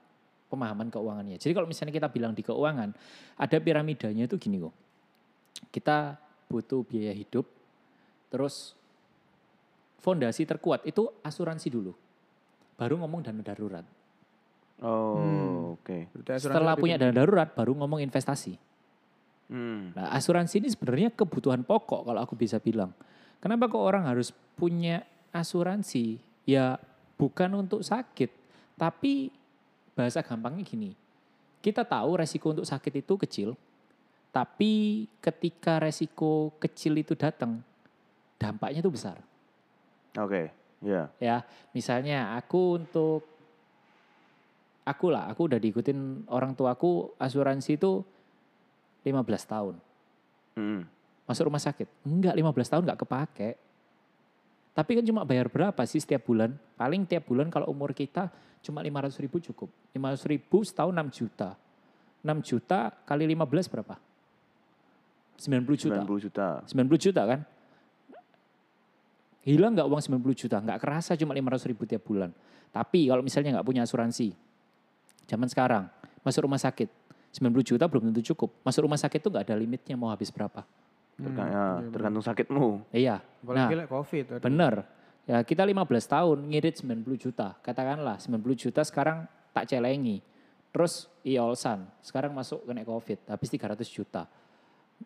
[SPEAKER 3] pemahaman keuangannya. Jadi kalau misalnya kita bilang di keuangan, ada piramidanya itu gini kok. Kita butuh biaya hidup, terus fondasi terkuat itu asuransi dulu. Baru ngomong dana darurat.
[SPEAKER 1] Oh, hmm. oke.
[SPEAKER 3] Okay. Setelah punya dana darurat, baru ngomong investasi. Hmm. Nah, asuransi ini sebenarnya kebutuhan pokok kalau aku bisa bilang. Kenapa kok orang harus punya asuransi? Ya bukan untuk sakit, tapi bahasa gampangnya gini. Kita tahu resiko untuk sakit itu kecil, tapi ketika resiko kecil itu datang, dampaknya itu besar.
[SPEAKER 1] Oke, okay, ya.
[SPEAKER 3] Yeah. Ya, misalnya aku untuk aku lah, aku udah diikutin orang tuaku asuransi itu 15 tahun. Hmm. Masuk rumah sakit. Enggak, 15 tahun enggak kepake. Tapi kan cuma bayar berapa sih setiap bulan? Paling tiap bulan kalau umur kita cuma 500 ribu cukup. 500 ribu setahun 6 juta. 6 juta kali 15 berapa? 90 juta.
[SPEAKER 1] 90 juta.
[SPEAKER 3] 90 juta kan? Hilang nggak uang 90 juta? Nggak kerasa cuma 500 ribu tiap bulan. Tapi kalau misalnya nggak punya asuransi, zaman sekarang masuk rumah sakit, 90 juta belum tentu cukup. Masuk rumah sakit tuh nggak ada limitnya mau habis berapa.
[SPEAKER 1] Terga- ya, tergantung sakitmu.
[SPEAKER 3] Iya.
[SPEAKER 2] Apalagi
[SPEAKER 3] Nah,
[SPEAKER 2] like covid. aduh.
[SPEAKER 3] bener. Ya kita 15 tahun ngirit 90 juta. Katakanlah 90 juta sekarang tak celengi. Terus iolsan, sekarang masuk kena covid, habis 300 juta.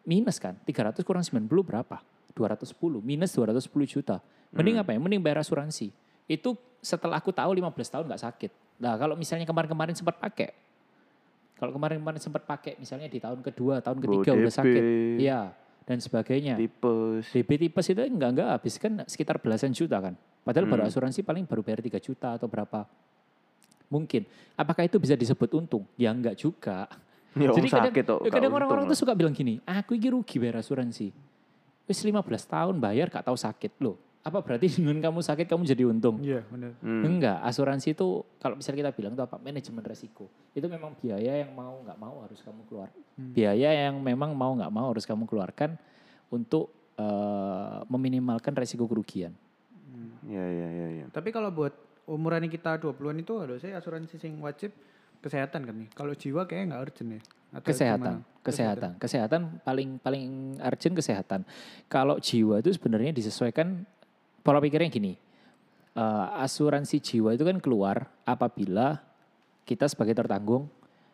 [SPEAKER 3] Minus kan, 300 kurang 90 berapa? 210, minus 210 juta. Mending apa ya? Mending bayar asuransi. Itu setelah aku tahu 15 tahun nggak sakit. Nah kalau misalnya kemarin-kemarin sempat pakai, kalau kemarin-kemarin sempat pakai misalnya di tahun kedua, tahun ketiga udah
[SPEAKER 1] DB,
[SPEAKER 3] sakit. Iya, dan sebagainya.
[SPEAKER 1] Tipes.
[SPEAKER 3] DB tipes itu enggak enggak habis kan sekitar belasan juta kan. Padahal baru
[SPEAKER 1] Hmm.
[SPEAKER 3] asuransi paling baru bayar 3 juta atau berapa. Mungkin. Apakah itu bisa disebut untung? Ya enggak juga. [LAUGHS]
[SPEAKER 1] Ya
[SPEAKER 3] Jadi kadang,
[SPEAKER 1] sakit
[SPEAKER 3] ya kadang orang-orang tuh suka bilang gini, aku ini rugi bayar asuransi. Wis 15 tahun bayar gak tahu sakit loh. Apa berarti [LAUGHS] dengan kamu sakit kamu jadi untung?
[SPEAKER 2] Iya benar.
[SPEAKER 1] Hmm.
[SPEAKER 3] Enggak, asuransi itu kalau misalnya kita bilang itu apa? Manajemen resiko. Itu memang biaya yang mau nggak mau harus kamu keluar.
[SPEAKER 2] Hmm.
[SPEAKER 3] Biaya yang memang mau nggak mau harus kamu keluarkan untuk eh, meminimalkan resiko kerugian.
[SPEAKER 1] Iya, iya, iya. Ya.
[SPEAKER 2] Tapi kalau buat umuran kita 20-an itu harusnya asuransi sing wajib kesehatan kan nih. Kalau jiwa kayaknya nggak urgent ya. Atau
[SPEAKER 3] Kesehatan,
[SPEAKER 2] gimana?
[SPEAKER 3] kesehatan, kesehatan paling paling urgent kesehatan. Kalau jiwa itu sebenarnya disesuaikan pola pikirnya gini. eh, asuransi jiwa itu kan keluar apabila kita sebagai tertanggung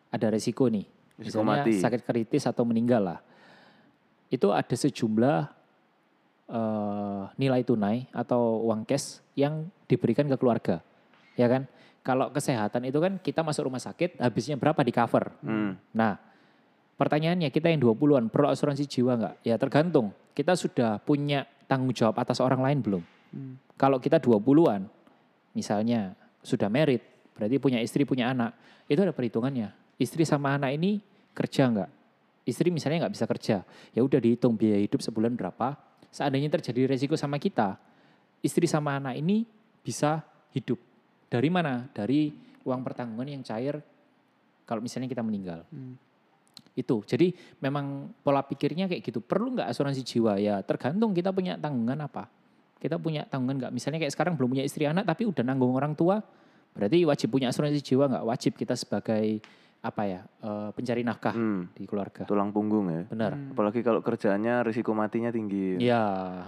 [SPEAKER 3] ada resiko nih.
[SPEAKER 1] Risiko
[SPEAKER 3] Misalnya
[SPEAKER 1] mati.
[SPEAKER 3] sakit kritis atau meninggal lah. Itu ada sejumlah eh, nilai tunai atau uang cash yang diberikan ke keluarga. Ya kan? Kalau kesehatan itu kan kita masuk rumah sakit habisnya berapa di cover.
[SPEAKER 1] Hmm.
[SPEAKER 3] Nah, pertanyaannya kita yang 20-an perlu asuransi jiwa nggak? Ya tergantung. Kita sudah punya tanggung jawab atas orang lain belum?
[SPEAKER 2] Hmm.
[SPEAKER 3] Kalau kita 20-an, misalnya sudah merit, berarti punya istri, punya anak, itu ada perhitungannya. Istri sama anak ini kerja nggak? Istri misalnya nggak bisa kerja, ya udah dihitung biaya hidup sebulan berapa. Seandainya terjadi resiko sama kita, istri sama anak ini bisa hidup. Dari mana? Dari uang pertanggungan yang cair kalau misalnya kita meninggal.
[SPEAKER 2] Hmm.
[SPEAKER 3] Itu. Jadi memang pola pikirnya kayak gitu. Perlu nggak asuransi jiwa? Ya tergantung kita punya tanggungan apa. Kita punya tanggungan nggak? Misalnya kayak sekarang belum punya istri anak tapi udah nanggung orang tua. Berarti wajib punya asuransi jiwa nggak? Wajib kita sebagai apa ya eh, pencari nafkah
[SPEAKER 1] Hmm.
[SPEAKER 3] di keluarga.
[SPEAKER 1] Tulang punggung ya.
[SPEAKER 3] Benar.
[SPEAKER 2] Hmm.
[SPEAKER 1] Apalagi kalau kerjaannya risiko matinya tinggi.
[SPEAKER 3] Iya.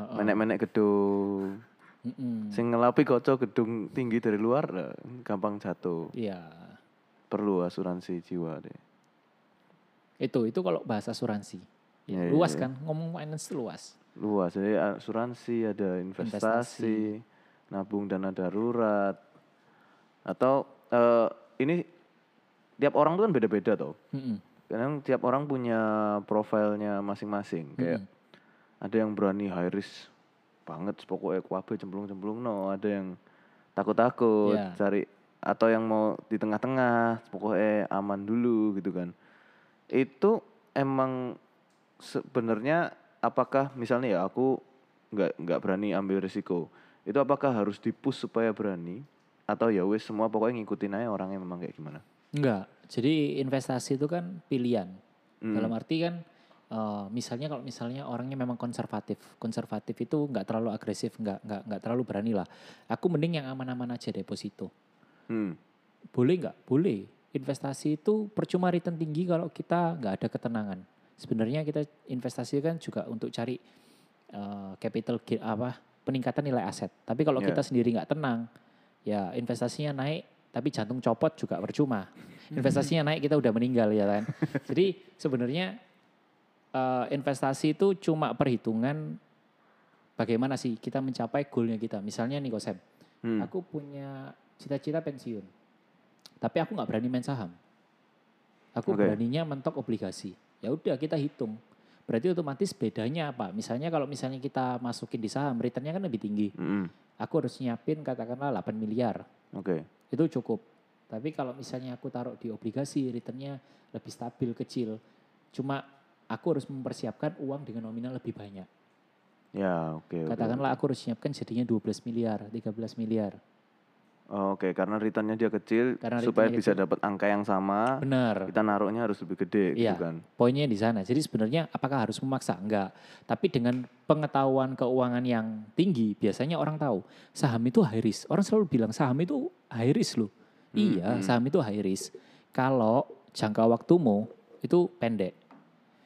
[SPEAKER 3] heeh.
[SPEAKER 1] Menek-menek gedung.
[SPEAKER 3] Mm-mm.
[SPEAKER 1] Sing ngelapi koco gedung tinggi dari luar eh, gampang jatuh.
[SPEAKER 3] Iya.
[SPEAKER 1] Perlu asuransi jiwa deh.
[SPEAKER 3] Itu itu kalau bahasa asuransi. Ya,
[SPEAKER 1] Iya, iya,
[SPEAKER 3] luas
[SPEAKER 1] iya.
[SPEAKER 3] kan, ngomong finance itu luas.
[SPEAKER 1] Luas. Jadi asuransi ada investasi, nabung dana darurat. Atau eh, ini tiap orang tuh kan beda-beda.
[SPEAKER 3] Mm-mm.
[SPEAKER 1] Kadang tiap orang punya profilnya masing-masing. Kayak ada yang berani high risk banget, pokoknya kuabe cemplung-cemplung no. Ada yang takut-takut
[SPEAKER 3] Iya.
[SPEAKER 1] cari atau yang mau di tengah-tengah, pokoknya aman dulu gitu kan. Itu emang sebenarnya apakah misalnya ya aku nggak nggak berani ambil risiko, itu apakah harus dipus supaya berani atau ya wes semua pokoknya ngikutin aja orangnya memang kayak gimana?
[SPEAKER 3] Enggak. Jadi investasi itu kan pilihan.
[SPEAKER 1] Hmm.
[SPEAKER 3] Dalam arti kan eh, misalnya kalau misalnya orangnya memang konservatif. Konservatif itu nggak terlalu agresif, nggak nggak nggak terlalu berani lah. Aku mending yang aman-aman aja deposito.
[SPEAKER 1] Hmm.
[SPEAKER 3] Boleh nggak? Boleh. Investasi itu percuma return tinggi kalau kita nggak ada ketenangan. Sebenarnya kita investasi kan juga untuk cari eh, capital apa peningkatan nilai aset. Tapi kalau
[SPEAKER 1] Ya.
[SPEAKER 3] kita sendiri nggak tenang, ya investasinya naik tapi jantung copot juga percuma. Investasinya naik kita udah meninggal ya kan. [LAUGHS] Jadi sebenarnya eh, investasi itu cuma perhitungan bagaimana sih kita mencapai goalnya kita. Misalnya nih Kosem,
[SPEAKER 1] Hmm.
[SPEAKER 3] aku punya cita-cita pensiun, tapi aku nggak berani main saham. Aku
[SPEAKER 1] Oke.
[SPEAKER 3] beraninya mentok obligasi. Ya udah kita hitung. Berarti otomatis bedanya apa? Misalnya kalau misalnya kita masukin di saham, returnnya kan lebih tinggi.
[SPEAKER 1] Mm-mm.
[SPEAKER 3] Aku harus nyiapin katakanlah 8 miliar.
[SPEAKER 1] Oke.
[SPEAKER 3] Itu cukup. Tapi kalau misalnya aku taruh di obligasi, returnnya lebih stabil, kecil. Cuma aku harus mempersiapkan uang dengan nominal lebih banyak.
[SPEAKER 1] Ya, oke. oke,
[SPEAKER 3] Katakanlah aku harus nyiapkan jadinya 12 miliar, 13 miliar.
[SPEAKER 1] Oh, Oke, karena returnnya dia kecil,
[SPEAKER 3] Karena
[SPEAKER 1] supaya bisa dapat angka yang sama,
[SPEAKER 3] Benar.
[SPEAKER 1] kita naruhnya harus lebih gede,
[SPEAKER 3] Iya.
[SPEAKER 1] gitu kan?
[SPEAKER 3] Poinnya di sana. Jadi sebenarnya apakah harus memaksa? Enggak. Tapi dengan pengetahuan keuangan yang tinggi, biasanya orang tahu saham itu high risk. Orang selalu bilang saham itu high risk loh. iya, saham itu high risk. Kalau jangka waktumu itu pendek.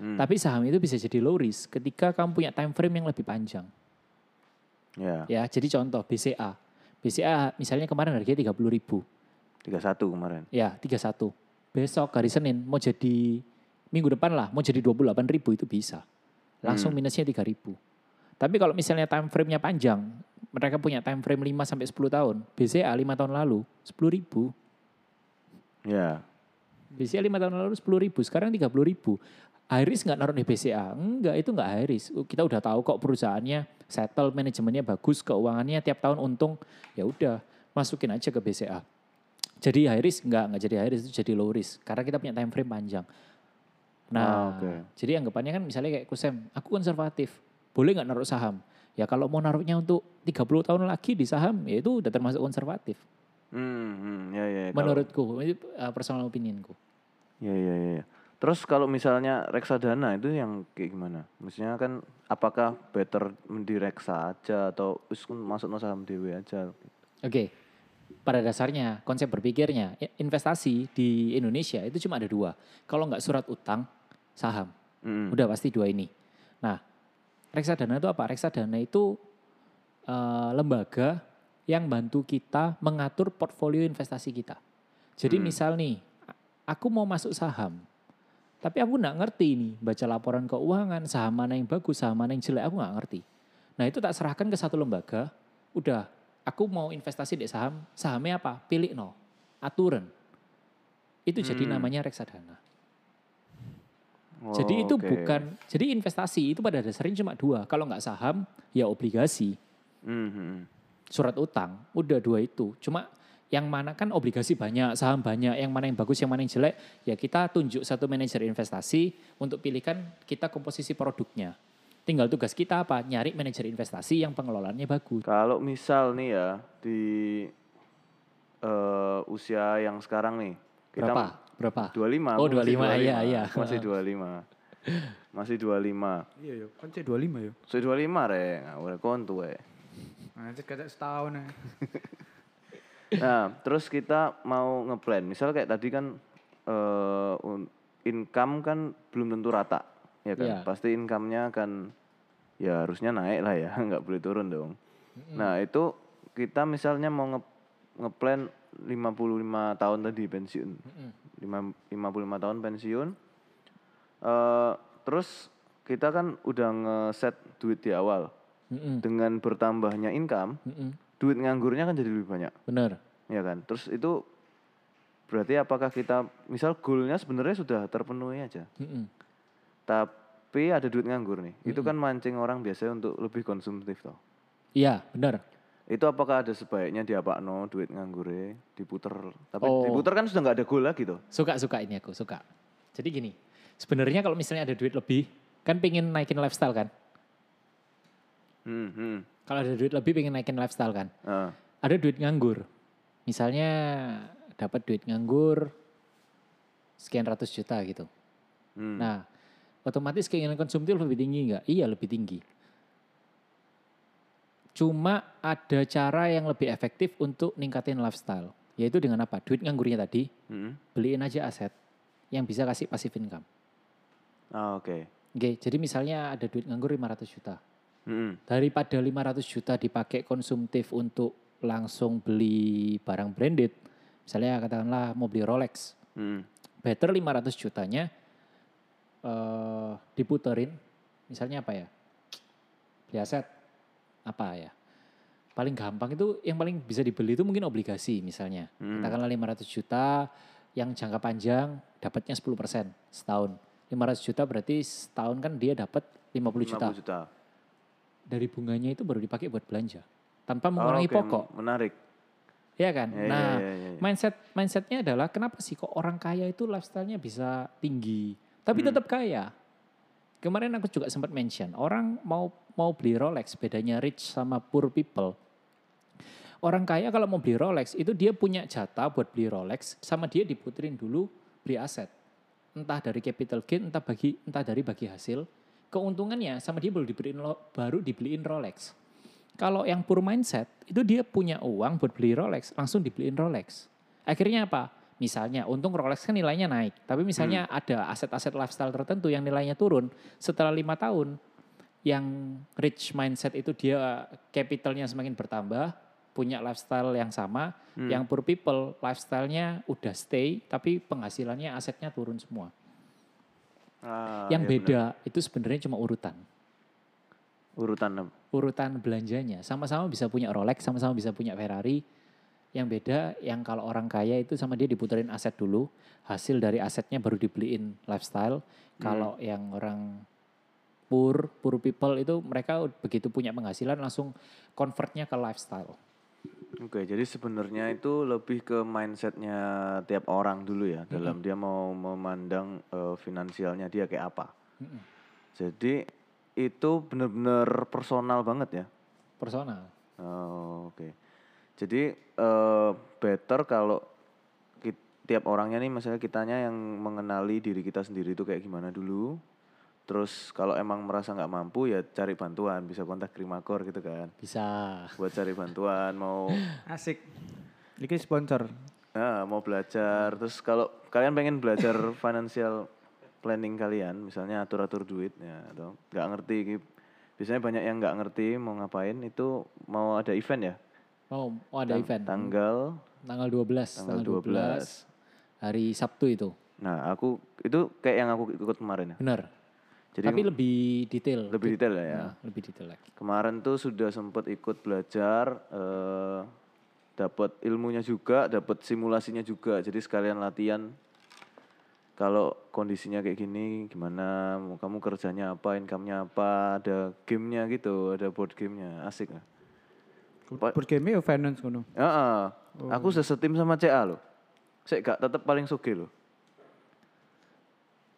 [SPEAKER 1] Hmm.
[SPEAKER 3] Tapi saham itu bisa jadi low risk ketika kamu punya time frame yang lebih panjang.
[SPEAKER 1] Ya,
[SPEAKER 3] Ya, jadi contoh BCA. BCA misalnya kemarin harganya 30 ribu.
[SPEAKER 1] 31 kemarin.
[SPEAKER 3] Ya, 31. Besok hari Senin mau jadi minggu depan lah, mau jadi 28 ribu itu bisa. Langsung minusnya 3 ribu. Tapi kalau misalnya time frame-nya panjang, mereka punya time frame 5 sampai 10 tahun. BCA 5 tahun lalu 10 ribu.
[SPEAKER 1] Ya,
[SPEAKER 3] BCA 5 tahun lalu 10 ribu, sekarang 30 ribu. High risk nggak naruh di BCA? Enggak, itu nggak high risk. Kita udah tahu kok perusahaannya settle, manajemennya bagus, keuangannya tiap tahun untung. Ya udah, masukin aja ke BCA. Jadi high risk enggak, enggak jadi high risk, itu jadi low risk. Karena kita punya time frame panjang. Nah,
[SPEAKER 1] Ah, oke.
[SPEAKER 3] jadi anggapannya kan misalnya kayak Kusem, aku konservatif. Boleh nggak naruh saham? Ya kalau mau naruhnya untuk 30 tahun lagi di saham, ya itu udah termasuk konservatif.
[SPEAKER 1] hmm, hmm, ya, ya. Kalau-
[SPEAKER 3] Menurutku, itu uh, personal opinionku.
[SPEAKER 1] Ya, ya, ya. Terus kalau misalnya reksadana itu yang kayak gimana? Maksudnya kan apakah better di reksa aja atau masuk no saham dewe aja?
[SPEAKER 3] Oke, pada dasarnya konsep berpikirnya investasi di Indonesia itu cuma ada dua. Kalau nggak surat utang, saham.
[SPEAKER 1] Mm.
[SPEAKER 3] Udah pasti dua ini. Nah, reksadana itu apa? Reksadana itu eh, lembaga yang bantu kita mengatur portfolio investasi kita. Jadi misal nih, aku mau masuk saham, tapi aku nggak ngerti nih baca laporan keuangan, saham mana yang bagus, saham mana yang jelek, aku nggak ngerti. Nah itu tak serahkan ke satu lembaga, udah aku mau investasi di saham, sahamnya apa? Pilih no, aturan. Itu jadi
[SPEAKER 1] Hmm.
[SPEAKER 3] namanya reksadana.
[SPEAKER 1] Oh,
[SPEAKER 3] Jadi itu
[SPEAKER 1] oke.
[SPEAKER 3] bukan, jadi investasi itu pada dasarnya cuma dua. Kalau nggak saham, ya obligasi,
[SPEAKER 1] Hmm, hmm.
[SPEAKER 3] surat utang, udah dua itu. Cuma yang mana kan obligasi banyak, saham banyak, yang mana yang bagus, yang mana yang jelek, ya kita tunjuk satu manajer investasi untuk pilihkan kita komposisi produknya. Tinggal tugas kita apa? Nyari manajer investasi yang pengelolaannya bagus.
[SPEAKER 1] Kalau misal nih ya di eh, usia yang sekarang nih, kita
[SPEAKER 3] Berapa? Berapa?
[SPEAKER 1] 25.
[SPEAKER 3] Oh,
[SPEAKER 1] aku masih
[SPEAKER 3] 25, iya, iya.
[SPEAKER 1] Masih 25. Masih 25.
[SPEAKER 2] Iya yo, kan C 25 yo.
[SPEAKER 1] Masih 25 rek, udah kontu eh.
[SPEAKER 2] Nanti kayak setahun ya. [LAUGHS]
[SPEAKER 1] Nah, terus kita mau ngeplan. Misal kayak tadi kan eh un- income kan belum tentu rata, ya kan?
[SPEAKER 3] Iya.
[SPEAKER 1] Pasti income-nya kan ya harusnya naik lah ya, [LAUGHS] nggak boleh turun dong. Nah, itu kita misalnya mau nge ngeplan 55 tahun tadi pensiun. Lima- 55 tahun pensiun. eh terus kita kan udah ngeset duit di awal.
[SPEAKER 3] Mm-mm,
[SPEAKER 1] Dengan bertambahnya income,
[SPEAKER 3] mm-mm.
[SPEAKER 1] duit nganggurnya kan jadi lebih banyak
[SPEAKER 3] Bener.
[SPEAKER 1] Ya kan terus itu berarti apakah kita misal goalnya sebenarnya sudah terpenuhi aja
[SPEAKER 3] Mm-mm.
[SPEAKER 1] tapi ada duit nganggur nih itu kan mancing orang biasanya untuk lebih konsumtif toh
[SPEAKER 3] Iya, bener.
[SPEAKER 1] itu apakah ada sebaiknya diapakno duit nganggurnya diputer tapi
[SPEAKER 3] Oh.
[SPEAKER 1] diputer kan sudah nggak ada goal lagi toh
[SPEAKER 3] Suka-suka ini aku, suka. Jadi gini, sebenarnya kalau misalnya ada duit lebih, kan pengen naikin lifestyle kan?
[SPEAKER 1] hmm, hmm.
[SPEAKER 3] Kalau ada duit lebih pengen naikin lifestyle kan?
[SPEAKER 1] Ah,
[SPEAKER 3] Ada duit nganggur. Misalnya dapat duit nganggur sekian ratus juta gitu.
[SPEAKER 1] hmm.
[SPEAKER 3] Nah, otomatis keinginan konsumtif lebih tinggi nggak? Iya lebih tinggi. Cuma ada cara yang lebih efektif untuk ningkatin lifestyle. Yaitu dengan apa? Duit nganggurnya tadi,
[SPEAKER 1] Hmm.
[SPEAKER 3] beliin aja aset yang bisa kasih passive income.
[SPEAKER 1] Ah, oke
[SPEAKER 3] Oke, jadi misalnya ada duit nganggur 500 juta.
[SPEAKER 1] Hmm,
[SPEAKER 3] Daripada 500 juta dipakai konsumtif untuk langsung beli barang branded, misalnya katakanlah mau beli Rolex,
[SPEAKER 1] hmm.
[SPEAKER 3] better 500 jutanya eh diputerin, misalnya apa ya? Beli aset, apa ya? Paling gampang itu yang paling bisa dibeli itu mungkin obligasi misalnya.
[SPEAKER 1] Hmm.
[SPEAKER 3] Katakanlah 500 juta yang jangka panjang dapatnya 10% setahun. 500 juta berarti setahun kan dia dapat 50 juta.
[SPEAKER 1] 50 juta
[SPEAKER 3] Dari bunganya itu baru dipakai buat belanja. Tanpa
[SPEAKER 1] Oh,
[SPEAKER 3] mengurangi
[SPEAKER 1] oke,
[SPEAKER 3] pokok.
[SPEAKER 1] menarik
[SPEAKER 3] Iya kan?
[SPEAKER 1] Ya,
[SPEAKER 3] nah,
[SPEAKER 1] ya, ya, ya.
[SPEAKER 3] mindset mindsetnya adalah kenapa sih kok orang kaya itu lifestyle-nya bisa tinggi, tapi
[SPEAKER 1] Hmm.
[SPEAKER 3] tetap kaya? kemarin aku juga sempat mention orang mau mau beli Rolex bedanya rich sama poor people. Orang kaya kalau mau beli Rolex itu dia punya jatah buat beli Rolex sama dia diputerin dulu beli aset. Entah dari capital gain, entah bagi entah dari bagi hasil. Keuntungannya sama dia baru dibeliin baru dibeliin Rolex. Kalau yang poor mindset itu dia punya uang buat beli Rolex, langsung dibeliin Rolex. Akhirnya apa? Misalnya, untung Rolex kan nilainya naik, tapi misalnya hmm. ada aset-aset lifestyle tertentu yang nilainya turun setelah lima tahun, yang rich mindset itu dia capitalnya semakin bertambah, punya lifestyle yang sama, hmm. yang poor people lifestyle-nya udah stay, tapi penghasilannya asetnya turun semua. Ah, yang ya beda benar. itu sebenarnya cuma urutan.
[SPEAKER 1] Urutan
[SPEAKER 3] Urutan belanjanya, sama-sama bisa punya Rolex, sama-sama bisa punya Ferrari, yang beda yang kalau orang kaya itu sama dia diputerin aset dulu, hasil dari asetnya baru dibeliin lifestyle. Hmm. Kalau yang orang poor, poor people itu mereka begitu punya penghasilan langsung convertnya ke lifestyle.
[SPEAKER 1] Oke, jadi sebenarnya itu lebih ke mindsetnya tiap orang dulu ya, dalam dia mau memandang uh, finansialnya dia kayak apa. -hmm. Jadi itu benar-benar personal banget ya.
[SPEAKER 3] Personal.
[SPEAKER 1] Oh, Oke. Okay. Jadi uh, better kalau tiap orangnya nih misalnya kitanya yang mengenali diri kita sendiri itu kayak gimana dulu. Terus kalau emang merasa nggak mampu ya cari bantuan, bisa kontak Krimakor gitu kan.
[SPEAKER 3] Bisa.
[SPEAKER 1] Buat cari bantuan, mau [LAUGHS]
[SPEAKER 2] asik. Ini sponsor.
[SPEAKER 1] Nah, mau belajar. Terus kalau kalian pengen belajar [LAUGHS] financial planning kalian, misalnya atur-atur duit ya atau nggak ngerti biasanya banyak yang nggak ngerti mau ngapain itu mau ada event ya
[SPEAKER 3] Oh, oh ada event.
[SPEAKER 1] Tanggal
[SPEAKER 3] tanggal 12, tanggal 12, 12 hari Sabtu itu.
[SPEAKER 1] Nah, aku itu kayak yang aku ikut kemarin ya.
[SPEAKER 3] Benar. Jadi Tapi lebih detail.
[SPEAKER 1] Lebih detail ya.
[SPEAKER 3] Nah, lebih detail lagi.
[SPEAKER 1] Kemarin tuh sudah sempat ikut belajar eh dapat ilmunya juga, dapat simulasinya juga. Jadi sekalian latihan kalau kondisinya kayak gini gimana, kamu kerjanya apa, income-nya apa, ada gamenya gitu, ada board gamenya, asik lah.
[SPEAKER 2] Board game ya finance ngono.
[SPEAKER 1] Heeh. Oh. Aku sesetim sama CA loh. Saya gak tetap paling suge loh.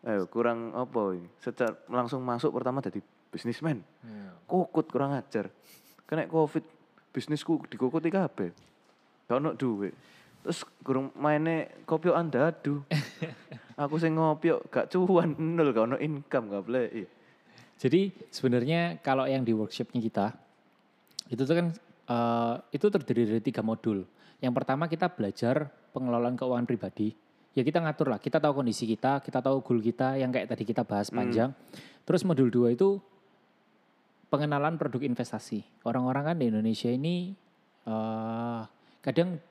[SPEAKER 1] Ayo kurang apa ini? Secara langsung masuk pertama jadi bisnismen. Hmm. Kokut kurang ajar. Kena covid bisnisku dikokuti kabeh. Gak ono duit. Terus kurang mainnya kopi anda aduh. [LAUGHS] Aku sing ngopi gak cuan nol gak ono income gak boleh.
[SPEAKER 3] Jadi sebenarnya kalau yang di workshopnya kita itu tuh kan uh, itu terdiri dari tiga modul. Yang pertama kita belajar pengelolaan keuangan pribadi. Ya kita ngatur lah, kita tahu kondisi kita, kita tahu goal kita yang kayak tadi kita bahas hmm. panjang. Hmm. Terus modul dua itu pengenalan produk investasi. Orang-orang kan di Indonesia ini uh, kadang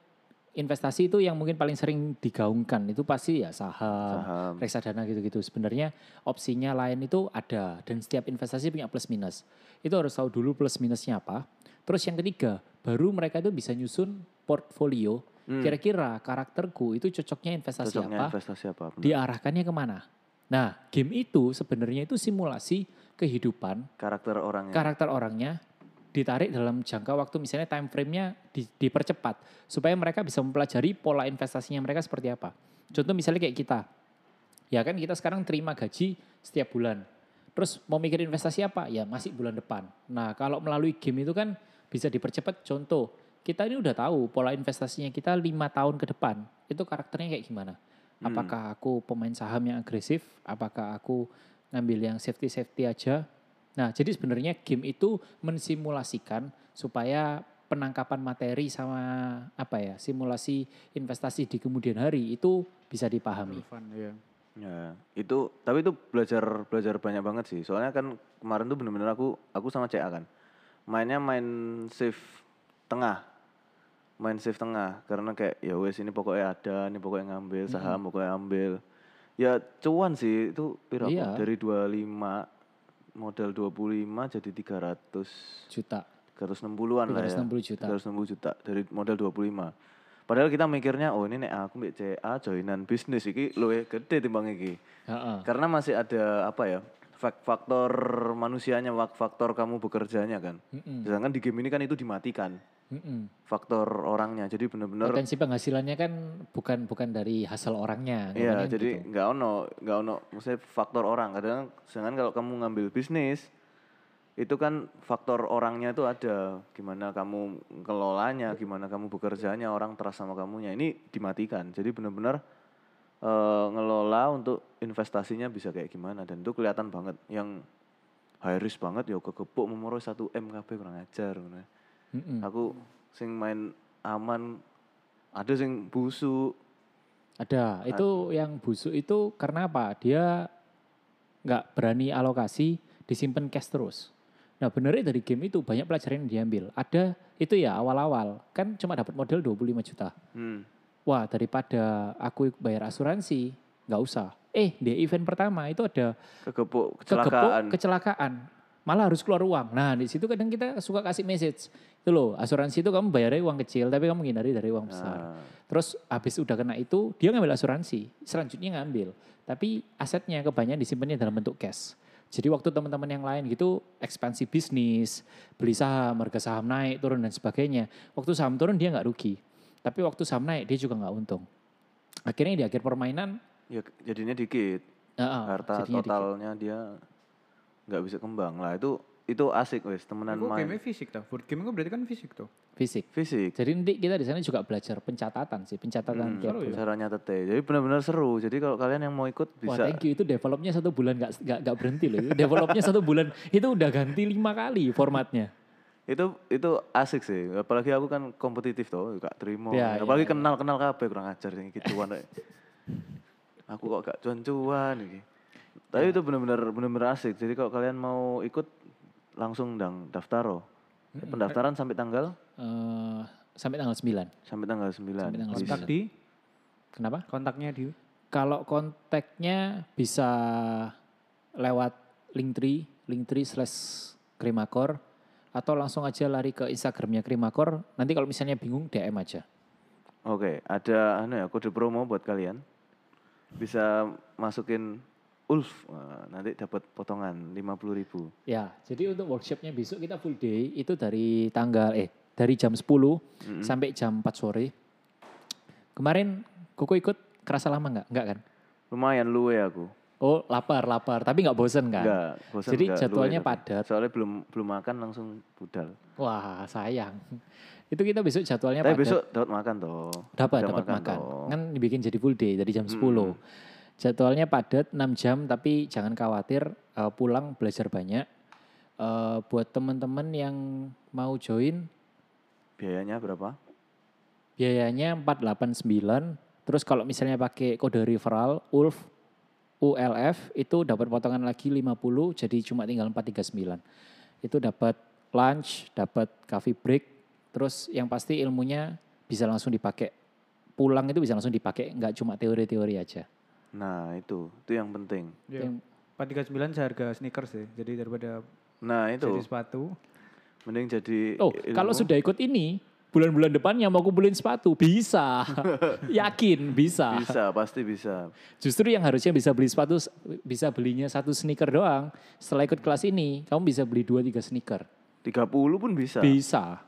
[SPEAKER 3] investasi itu yang mungkin paling sering digaungkan itu pasti ya saham, saham. reksadana gitu-gitu. Sebenarnya opsinya lain itu ada dan setiap investasi punya plus minus. Itu harus tahu dulu plus minusnya apa. Terus yang ketiga, baru mereka itu bisa nyusun portfolio. Hmm. Kira-kira karakterku itu cocoknya investasi cocoknya
[SPEAKER 1] apa? Investasi apa?
[SPEAKER 3] Benar. Diarahkannya ke mana? Nah, game itu sebenarnya itu simulasi kehidupan
[SPEAKER 1] karakter orangnya.
[SPEAKER 3] Karakter orangnya ditarik dalam jangka waktu misalnya time frame-nya di, dipercepat supaya mereka bisa mempelajari pola investasinya mereka seperti apa. Contoh misalnya kayak kita. Ya kan kita sekarang terima gaji setiap bulan. Terus mau mikir investasi apa? Ya masih bulan depan. Nah, kalau melalui game itu kan bisa dipercepat. Contoh, kita ini udah tahu pola investasinya kita lima tahun ke depan. Itu karakternya kayak gimana? Hmm. Apakah aku pemain saham yang agresif? Apakah aku ngambil yang safety-safety aja? Nah, jadi sebenarnya game itu mensimulasikan supaya penangkapan materi sama apa ya simulasi investasi di kemudian hari itu bisa dipahami.
[SPEAKER 1] Fun, ya. ya itu tapi itu belajar belajar banyak banget sih. Soalnya kan kemarin tuh bener-bener aku aku sama CA kan mainnya main safe tengah main safe tengah karena kayak ya wes ini pokoknya ada ini pokoknya ngambil saham mm -hmm. pokoknya ambil ya cuan sih itu piro iya. dari 25 modal 25 jadi 300
[SPEAKER 3] juta.
[SPEAKER 1] 360-an lah ya.
[SPEAKER 3] 360 juta.
[SPEAKER 1] 360 juta dari modal 25 padahal kita mikirnya oh ini nek aku mbak CA joinan bisnis iki luwe gede timbang iki. Uh -uh. karena masih ada apa ya faktor manusianya, faktor kamu bekerjanya kan.
[SPEAKER 3] Mm-mm.
[SPEAKER 1] Sedangkan di game ini kan itu dimatikan
[SPEAKER 3] Mm-mm.
[SPEAKER 1] faktor orangnya. Jadi bener-bener
[SPEAKER 3] Potensi penghasilannya kan bukan bukan dari hasil orangnya.
[SPEAKER 1] Iya, jadi
[SPEAKER 3] gitu.
[SPEAKER 1] nggak ono, nggak ono, maksudnya faktor orang. Kadang, sedangkan kalau kamu ngambil bisnis, itu kan faktor orangnya itu ada. Gimana kamu kelolanya, gimana kamu bekerjanya, orang trust sama kamunya. Ini dimatikan. Jadi benar-benar eh, ngelola untuk investasinya bisa kayak gimana. Dan itu kelihatan banget. Yang high risk banget ya kekepuk memoroi 1 M KB kurang ajar. ngono.
[SPEAKER 3] Mm-mm.
[SPEAKER 1] Aku sing main aman, ada sing busuk.
[SPEAKER 3] Ada. Itu yang busuk itu karena apa? Dia nggak berani alokasi, disimpan cash terus. Nah benernya dari game itu banyak pelajaran yang diambil. Ada itu ya awal-awal kan cuma dapat modal 25 juta.
[SPEAKER 1] Hmm.
[SPEAKER 3] Wah daripada aku bayar asuransi nggak usah. Eh di event pertama itu ada kegepuk
[SPEAKER 1] kecelakaan.
[SPEAKER 3] kecelakaan. Malah harus keluar uang. Nah di situ kadang kita suka kasih message. Itu loh asuransi itu kamu bayarnya uang kecil tapi kamu hindari dari uang besar.
[SPEAKER 1] Nah.
[SPEAKER 3] terus habis udah kena itu dia ngambil asuransi. Selanjutnya ngambil. Tapi asetnya kebanyakan disimpannya dalam bentuk cash. Jadi waktu teman-teman yang lain gitu ekspansi bisnis beli saham harga saham naik turun dan sebagainya. Waktu saham turun dia nggak rugi tapi waktu saham naik dia juga nggak untung akhirnya di akhir permainan
[SPEAKER 1] Ya jadinya dikit.
[SPEAKER 3] ah, ah,
[SPEAKER 1] Harta
[SPEAKER 3] jadinya dikit.
[SPEAKER 1] totalnya dia nggak bisa kembang. Lah itu itu asik wes temenan main.
[SPEAKER 2] game fisik tuh? Board game itu berarti kan fisik tuh.
[SPEAKER 3] fisik
[SPEAKER 1] Fisik.
[SPEAKER 3] Jadi nanti kita di sana juga belajar pencatatan sih, pencatatan
[SPEAKER 1] Hmm,
[SPEAKER 3] tiap bulan.
[SPEAKER 1] cara nyatetnya. Jadi benar-benar seru. Jadi kalau kalian yang mau ikut
[SPEAKER 3] Wah
[SPEAKER 1] bisa.
[SPEAKER 3] thank you itu developnya satu bulan gak, gak, gak berhenti loh. Developnya satu bulan itu udah ganti lima kali formatnya.
[SPEAKER 1] Itu itu asik sih. Apalagi aku kan kompetitif tuh, gak terima.
[SPEAKER 3] Ya,
[SPEAKER 1] Apalagi
[SPEAKER 3] ya,
[SPEAKER 1] kenal-kenal kabeh kurang ajar yang gituan. rek. aku kok gak cuan-cuan iki. Tapi itu benar-benar benar-benar asik. Jadi kalau kalian mau ikut langsung dang daftar oh. Pendaftaran sampai tanggal
[SPEAKER 3] Eh, sampai tanggal 9.
[SPEAKER 1] sampai tanggal 9.
[SPEAKER 3] Sampai tanggal
[SPEAKER 1] Bisa.
[SPEAKER 2] Kontak di
[SPEAKER 3] Kenapa?
[SPEAKER 2] kontaknya di
[SPEAKER 3] Kalau kontaknya bisa lewat Linktree, Linktree slash Krimakor atau langsung aja lari ke Instagramnya Krimakor. Nanti kalau misalnya bingung DM aja.
[SPEAKER 1] Oke, ada anu ya kode promo buat kalian. Bisa masukin Ulf, Wah, nanti dapat potongan 50.000 ribu.
[SPEAKER 3] Ya, jadi untuk workshopnya besok kita full day itu dari tanggal eh dari jam 10 sampai jam 4 sore. Kemarin Koko ikut kerasa lama nggak? Nggak kan?
[SPEAKER 1] Lumayan luwe aku.
[SPEAKER 3] Oh lapar lapar, tapi nggak bosen kan?
[SPEAKER 1] Enggak, bosan
[SPEAKER 3] Jadi
[SPEAKER 1] enggak,
[SPEAKER 3] jadwalnya
[SPEAKER 1] luwe
[SPEAKER 3] padat.
[SPEAKER 1] Soalnya belum belum makan langsung budal.
[SPEAKER 3] Wah sayang. [LAUGHS] Itu kita besok jadwalnya
[SPEAKER 1] Tapi
[SPEAKER 3] padat.
[SPEAKER 1] besok dapat makan toh.
[SPEAKER 3] dapat dapat makan.
[SPEAKER 1] toh.
[SPEAKER 3] Kan dibikin jadi full day dari jam 10. Jadwalnya padat 6 jam tapi jangan khawatir eh, pulang belajar banyak. Eh, buat teman-teman yang mau join
[SPEAKER 1] Biayanya berapa?
[SPEAKER 3] biayanya 489 terus kalau misalnya pakai kode referral ULF ULF itu dapat potongan lagi 50 jadi cuma tinggal 439 itu dapat lunch dapat coffee break terus yang pasti ilmunya bisa langsung dipakai pulang itu bisa langsung dipakai nggak cuma teori-teori aja
[SPEAKER 1] Nah, itu. Itu yang penting.
[SPEAKER 2] Ya.
[SPEAKER 3] Yang-
[SPEAKER 2] 439 seharga sneakers ya. Jadi daripada
[SPEAKER 1] Nah, itu.
[SPEAKER 2] jadi sepatu.
[SPEAKER 1] Mending jadi
[SPEAKER 3] oh
[SPEAKER 1] ilmu.
[SPEAKER 3] kalau sudah ikut ini bulan-bulan depannya mau kumpulin sepatu bisa [LAUGHS] yakin bisa
[SPEAKER 1] bisa, pasti bisa.
[SPEAKER 3] Justru yang harusnya bisa beli sepatu, bisa belinya satu sneaker doang. Setelah ikut kelas ini, kamu bisa beli dua tiga sneaker.
[SPEAKER 1] 30 pun bisa.
[SPEAKER 3] Bisa.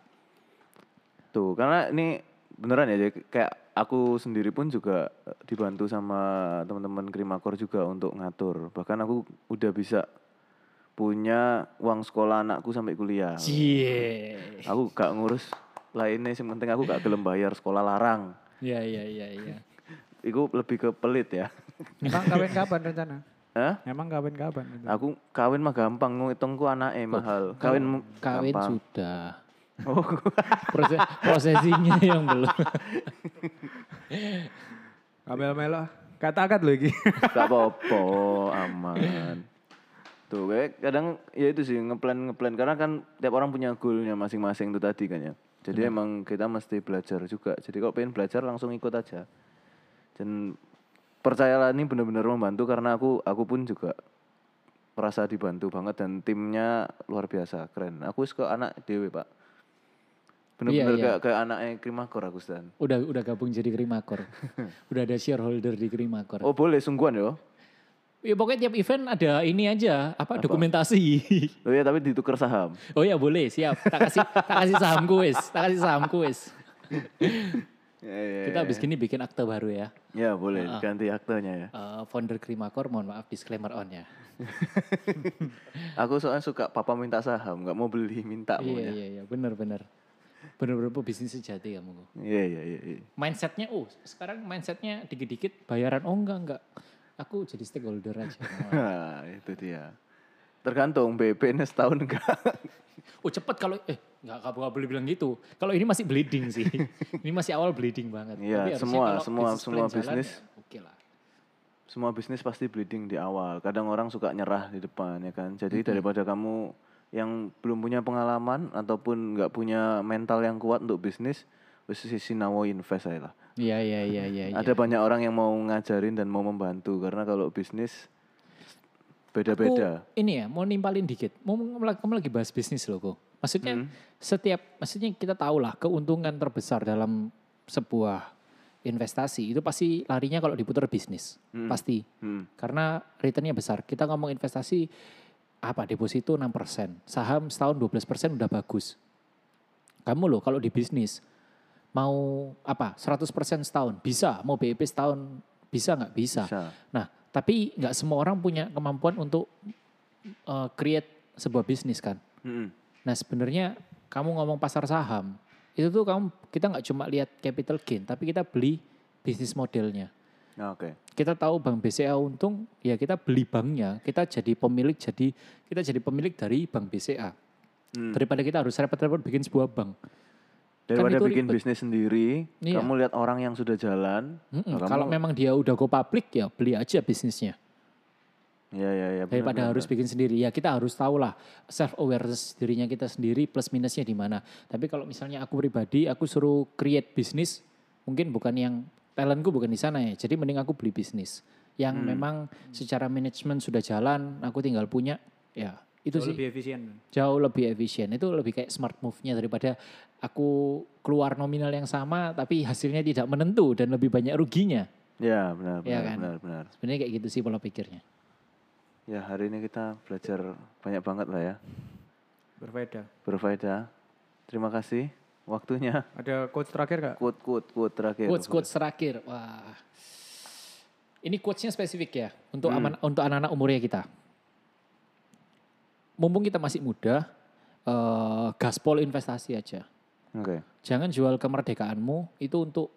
[SPEAKER 1] Tuh, karena ini beneran ya kayak aku sendiri pun juga dibantu sama teman-teman Krimakor juga untuk ngatur. Bahkan aku udah bisa punya uang sekolah anakku sampai kuliah.
[SPEAKER 3] Cie.
[SPEAKER 1] Aku gak ngurus lainnya, yang penting aku gak gelem bayar sekolah larang.
[SPEAKER 3] Ya ya ya ya. [LAUGHS]
[SPEAKER 1] Iku lebih ke pelit ya. [LAUGHS]
[SPEAKER 2] Emang kawin kapan rencana?
[SPEAKER 1] Hah?
[SPEAKER 2] Emang kawin kapan? gitu?
[SPEAKER 1] Aku kawin mah gampang, ngitungku anaknya mahal. Kawin
[SPEAKER 3] Kawin
[SPEAKER 1] gampang.
[SPEAKER 3] sudah.
[SPEAKER 1] Oh, [LAUGHS]
[SPEAKER 3] Proses prosesinya yang belum.
[SPEAKER 2] Kamel-melo. Kata-kata lagi.
[SPEAKER 1] gak apa-apa, aman. Tuh, kayak kadang ya itu sih ngeplan ngeplan karena kan tiap orang punya goalnya masing-masing itu tadi kan ya. Jadi emang kita mesti belajar juga. Jadi kalau pengen belajar langsung ikut aja. Dan percayalah ini benar-benar membantu karena aku aku pun juga merasa dibantu banget dan timnya luar biasa keren. Aku ke anak dewe pak. Bener-bener
[SPEAKER 3] Iya, iya.
[SPEAKER 1] kayak kayak anaknya Krimakor aku Stan.
[SPEAKER 3] Udah udah gabung jadi Krimakor. [LAUGHS] udah ada shareholder di Krimakor.
[SPEAKER 1] Oh boleh sungguhan yo.
[SPEAKER 3] Ya pokoknya tiap event ada ini aja, apa, dokumentasi. [LAUGHS]
[SPEAKER 1] Oh iya tapi ditukar saham.
[SPEAKER 3] oh ya boleh, siap. Tak kasih tak kasih saham kuis, tak kasih saham kuis.
[SPEAKER 1] Ya, ya,
[SPEAKER 3] Kita habis gini bikin akte baru ya.
[SPEAKER 1] ya boleh ganti aktenya ya.
[SPEAKER 3] Eh, founder Krimakor, mohon maaf disclaimer on ya. [LAUGHS]
[SPEAKER 1] Aku soalnya suka papa minta saham, nggak mau beli minta
[SPEAKER 3] Iya
[SPEAKER 1] maunya.
[SPEAKER 3] iya iya, benar benar. Benar-benar bisnis sejati kamu.
[SPEAKER 1] Iya iya iya. iya.
[SPEAKER 3] Mindsetnya, oh sekarang mindsetnya dikit-dikit bayaran, oh enggak enggak. Aku jadi stakeholder aja.
[SPEAKER 1] Nah, [LAUGHS] itu dia. Tergantung BP-nya setahun enggak. [LAUGHS]
[SPEAKER 3] Oh cepet kalau eh nggak nggak boleh bilang gitu. Kalau ini masih bleeding sih. [LAUGHS] ini masih awal bleeding banget.
[SPEAKER 1] Iya, semua- semua-
[SPEAKER 3] bisnis
[SPEAKER 1] semua
[SPEAKER 3] jalan,
[SPEAKER 1] bisnis.
[SPEAKER 3] ya Oke lah.
[SPEAKER 1] Semua bisnis pasti bleeding di awal. Kadang orang suka nyerah di depan ya kan. Jadi daripada kamu yang belum punya pengalaman ataupun nggak punya mental yang kuat untuk bisnis, wis sinawo invest aja lah.
[SPEAKER 3] Iya iya iya iya. iya.
[SPEAKER 1] Ada banyak orang yang mau ngajarin dan mau membantu karena kalau bisnis beda-beda.
[SPEAKER 3] Ini ya mau nimpalin dikit. Mau kamu lagi bahas bisnis loh kok. Maksudnya
[SPEAKER 1] Hmm.
[SPEAKER 3] setiap maksudnya kita tahu lah keuntungan terbesar dalam sebuah investasi itu pasti larinya kalau diputar bisnis. Pasti.
[SPEAKER 1] Hmm.
[SPEAKER 3] Karena returnnya besar. Kita ngomong investasi apa deposito 6%, saham setahun 12% udah bagus. Kamu loh kalau di bisnis mau apa 100% setahun bisa, mau BEP setahun bisa nggak bisa.
[SPEAKER 1] Bisa.
[SPEAKER 3] Nah, tapi nggak semua orang punya kemampuan untuk uh, create sebuah bisnis kan.
[SPEAKER 1] Mm-mm.
[SPEAKER 3] Nah, sebenarnya kamu ngomong pasar saham, itu tuh kamu kita nggak cuma lihat capital gain, tapi kita beli bisnis modelnya.
[SPEAKER 1] Nah, Oke.
[SPEAKER 3] Kita tahu Bank BCA untung, ya kita beli banknya, kita jadi pemilik jadi kita jadi pemilik dari Bank BCA.
[SPEAKER 1] Hmm.
[SPEAKER 3] Daripada kita harus repot-repot bikin sebuah bank.
[SPEAKER 1] Daripada
[SPEAKER 3] itu
[SPEAKER 1] bikin
[SPEAKER 3] ribet.
[SPEAKER 1] bisnis sendiri,
[SPEAKER 3] Iya.
[SPEAKER 1] kamu lihat orang yang sudah jalan. Nah, kamu-
[SPEAKER 3] Kalau memang dia udah go public ya beli aja bisnisnya.
[SPEAKER 1] Ya ya ya.
[SPEAKER 3] daripada
[SPEAKER 1] benar,
[SPEAKER 3] harus bikin sendiri ya kita harus tahu lah self awareness dirinya kita sendiri plus minusnya di mana tapi kalau misalnya aku pribadi aku suruh create bisnis mungkin bukan yang talentku bukan di sana ya jadi mending aku beli bisnis yang
[SPEAKER 1] Hmm.
[SPEAKER 3] memang secara manajemen sudah jalan aku tinggal punya ya itu
[SPEAKER 2] Jauh
[SPEAKER 3] sih
[SPEAKER 2] lebih efisien.
[SPEAKER 3] jauh lebih efisien itu lebih kayak smart move-nya daripada aku keluar nominal yang sama tapi hasilnya tidak menentu dan lebih banyak ruginya
[SPEAKER 1] Ya benar
[SPEAKER 3] Iya
[SPEAKER 1] benar
[SPEAKER 3] kan?
[SPEAKER 1] benar benar.
[SPEAKER 3] sebenarnya kayak gitu sih pola pikirnya
[SPEAKER 1] Ya hari ini kita belajar banyak banget lah ya.
[SPEAKER 2] Berfaedah.
[SPEAKER 1] Berfaedah. Terima kasih waktunya.
[SPEAKER 2] Ada quotes terakhir kak?
[SPEAKER 1] Quote quote quote terakhir.
[SPEAKER 3] Quotes quotes terakhir. Wah. Ini quotesnya spesifik ya untuk aman untuk anak-anak umurnya kita. Mumpung kita masih muda, eh, gaspol investasi aja.
[SPEAKER 1] Oke.
[SPEAKER 3] Jangan jual kemerdekaanmu itu untuk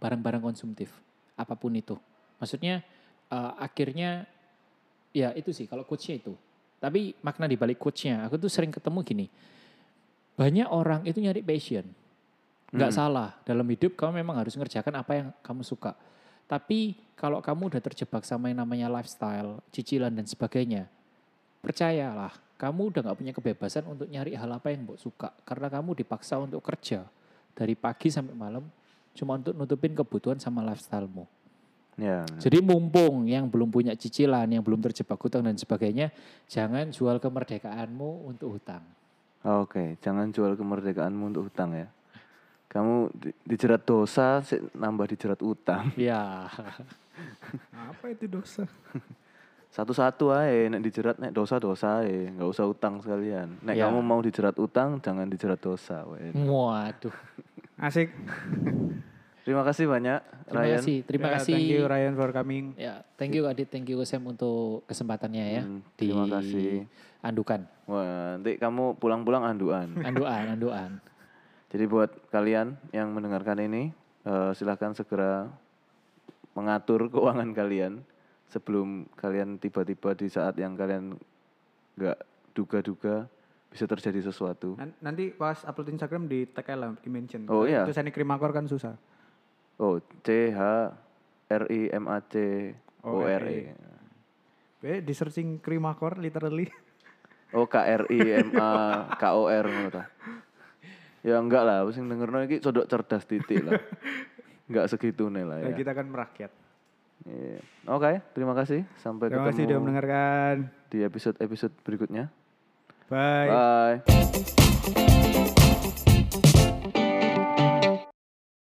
[SPEAKER 3] barang-barang konsumtif, apa pun itu. Maksudnya eh, akhirnya ya itu sih kalau quotesnya itu. Tapi makna di balik quotesnya, aku tuh sering ketemu gini. Banyak orang itu nyari passion. Nggak salah, dalam hidup kamu memang harus ngerjakan apa yang kamu suka. Tapi kalau kamu udah terjebak sama yang namanya lifestyle, cicilan dan sebagainya, percayalah, kamu udah nggak punya kebebasan untuk nyari hal apa yang mau suka. Karena kamu dipaksa untuk kerja dari pagi sampai malam, cuma untuk nutupin kebutuhan sama lifestylemu.
[SPEAKER 1] Ya.
[SPEAKER 3] Jadi mumpung yang belum punya cicilan, yang belum terjebak hutang dan sebagainya, jangan jual kemerdekaanmu untuk hutang.
[SPEAKER 1] Oke, jangan jual kemerdekaanmu untuk hutang ya. Kamu di- dijerat dosa, nambah dijerat utang.
[SPEAKER 3] Ya, [LAUGHS]
[SPEAKER 2] Apa itu dosa? [LAUGHS]
[SPEAKER 1] Satu-satu aja, nek dijerat nek dosa-dosa aja, nggak usah utang sekalian. Nek
[SPEAKER 3] Ya.
[SPEAKER 1] kamu mau dijerat utang, jangan dijerat dosa.
[SPEAKER 3] waduh. [LAUGHS]
[SPEAKER 2] Asik. [LAUGHS]
[SPEAKER 1] Terima kasih banyak,
[SPEAKER 3] Terima
[SPEAKER 1] Ryan.
[SPEAKER 3] kasih, terima
[SPEAKER 2] Ya,
[SPEAKER 3] kasih.
[SPEAKER 2] Thank you Ryan for coming.
[SPEAKER 3] Ya, thank you Adit, thank you Sam untuk kesempatannya ya
[SPEAKER 1] Hmm,
[SPEAKER 3] di
[SPEAKER 1] terima kasih.
[SPEAKER 3] Andukan,
[SPEAKER 1] Wah, nanti kamu pulang-pulang anduan. [LAUGHS]
[SPEAKER 3] Anduan, Anduan.
[SPEAKER 1] Jadi buat kalian yang mendengarkan ini, eh, silahkan segera mengatur keuangan kalian sebelum kalian tiba-tiba di saat yang kalian nggak duga-duga bisa terjadi sesuatu.
[SPEAKER 2] Nan- Nanti pas upload Instagram di tag lah, di mention.
[SPEAKER 1] Oh, iya.
[SPEAKER 2] Itu saya krimakor kan susah.
[SPEAKER 1] Oh, C H R I M A C O R E.
[SPEAKER 2] Be, di searching krimakor literally. [LAUGHS]
[SPEAKER 1] Oh, K R I M A K O R. Ya enggak lah, sing dengerno iki sodok cerdas titik lah. [LAUGHS] Enggak segitune lah
[SPEAKER 2] Nah,
[SPEAKER 1] ya.
[SPEAKER 2] kita kan merakyat.
[SPEAKER 1] Iya. Oke, terima kasih. Sampai
[SPEAKER 2] Terima kasih sudah
[SPEAKER 1] ketemu
[SPEAKER 2] mendengarkan.
[SPEAKER 1] di episode-episode berikutnya.
[SPEAKER 2] Bye.
[SPEAKER 1] Bye.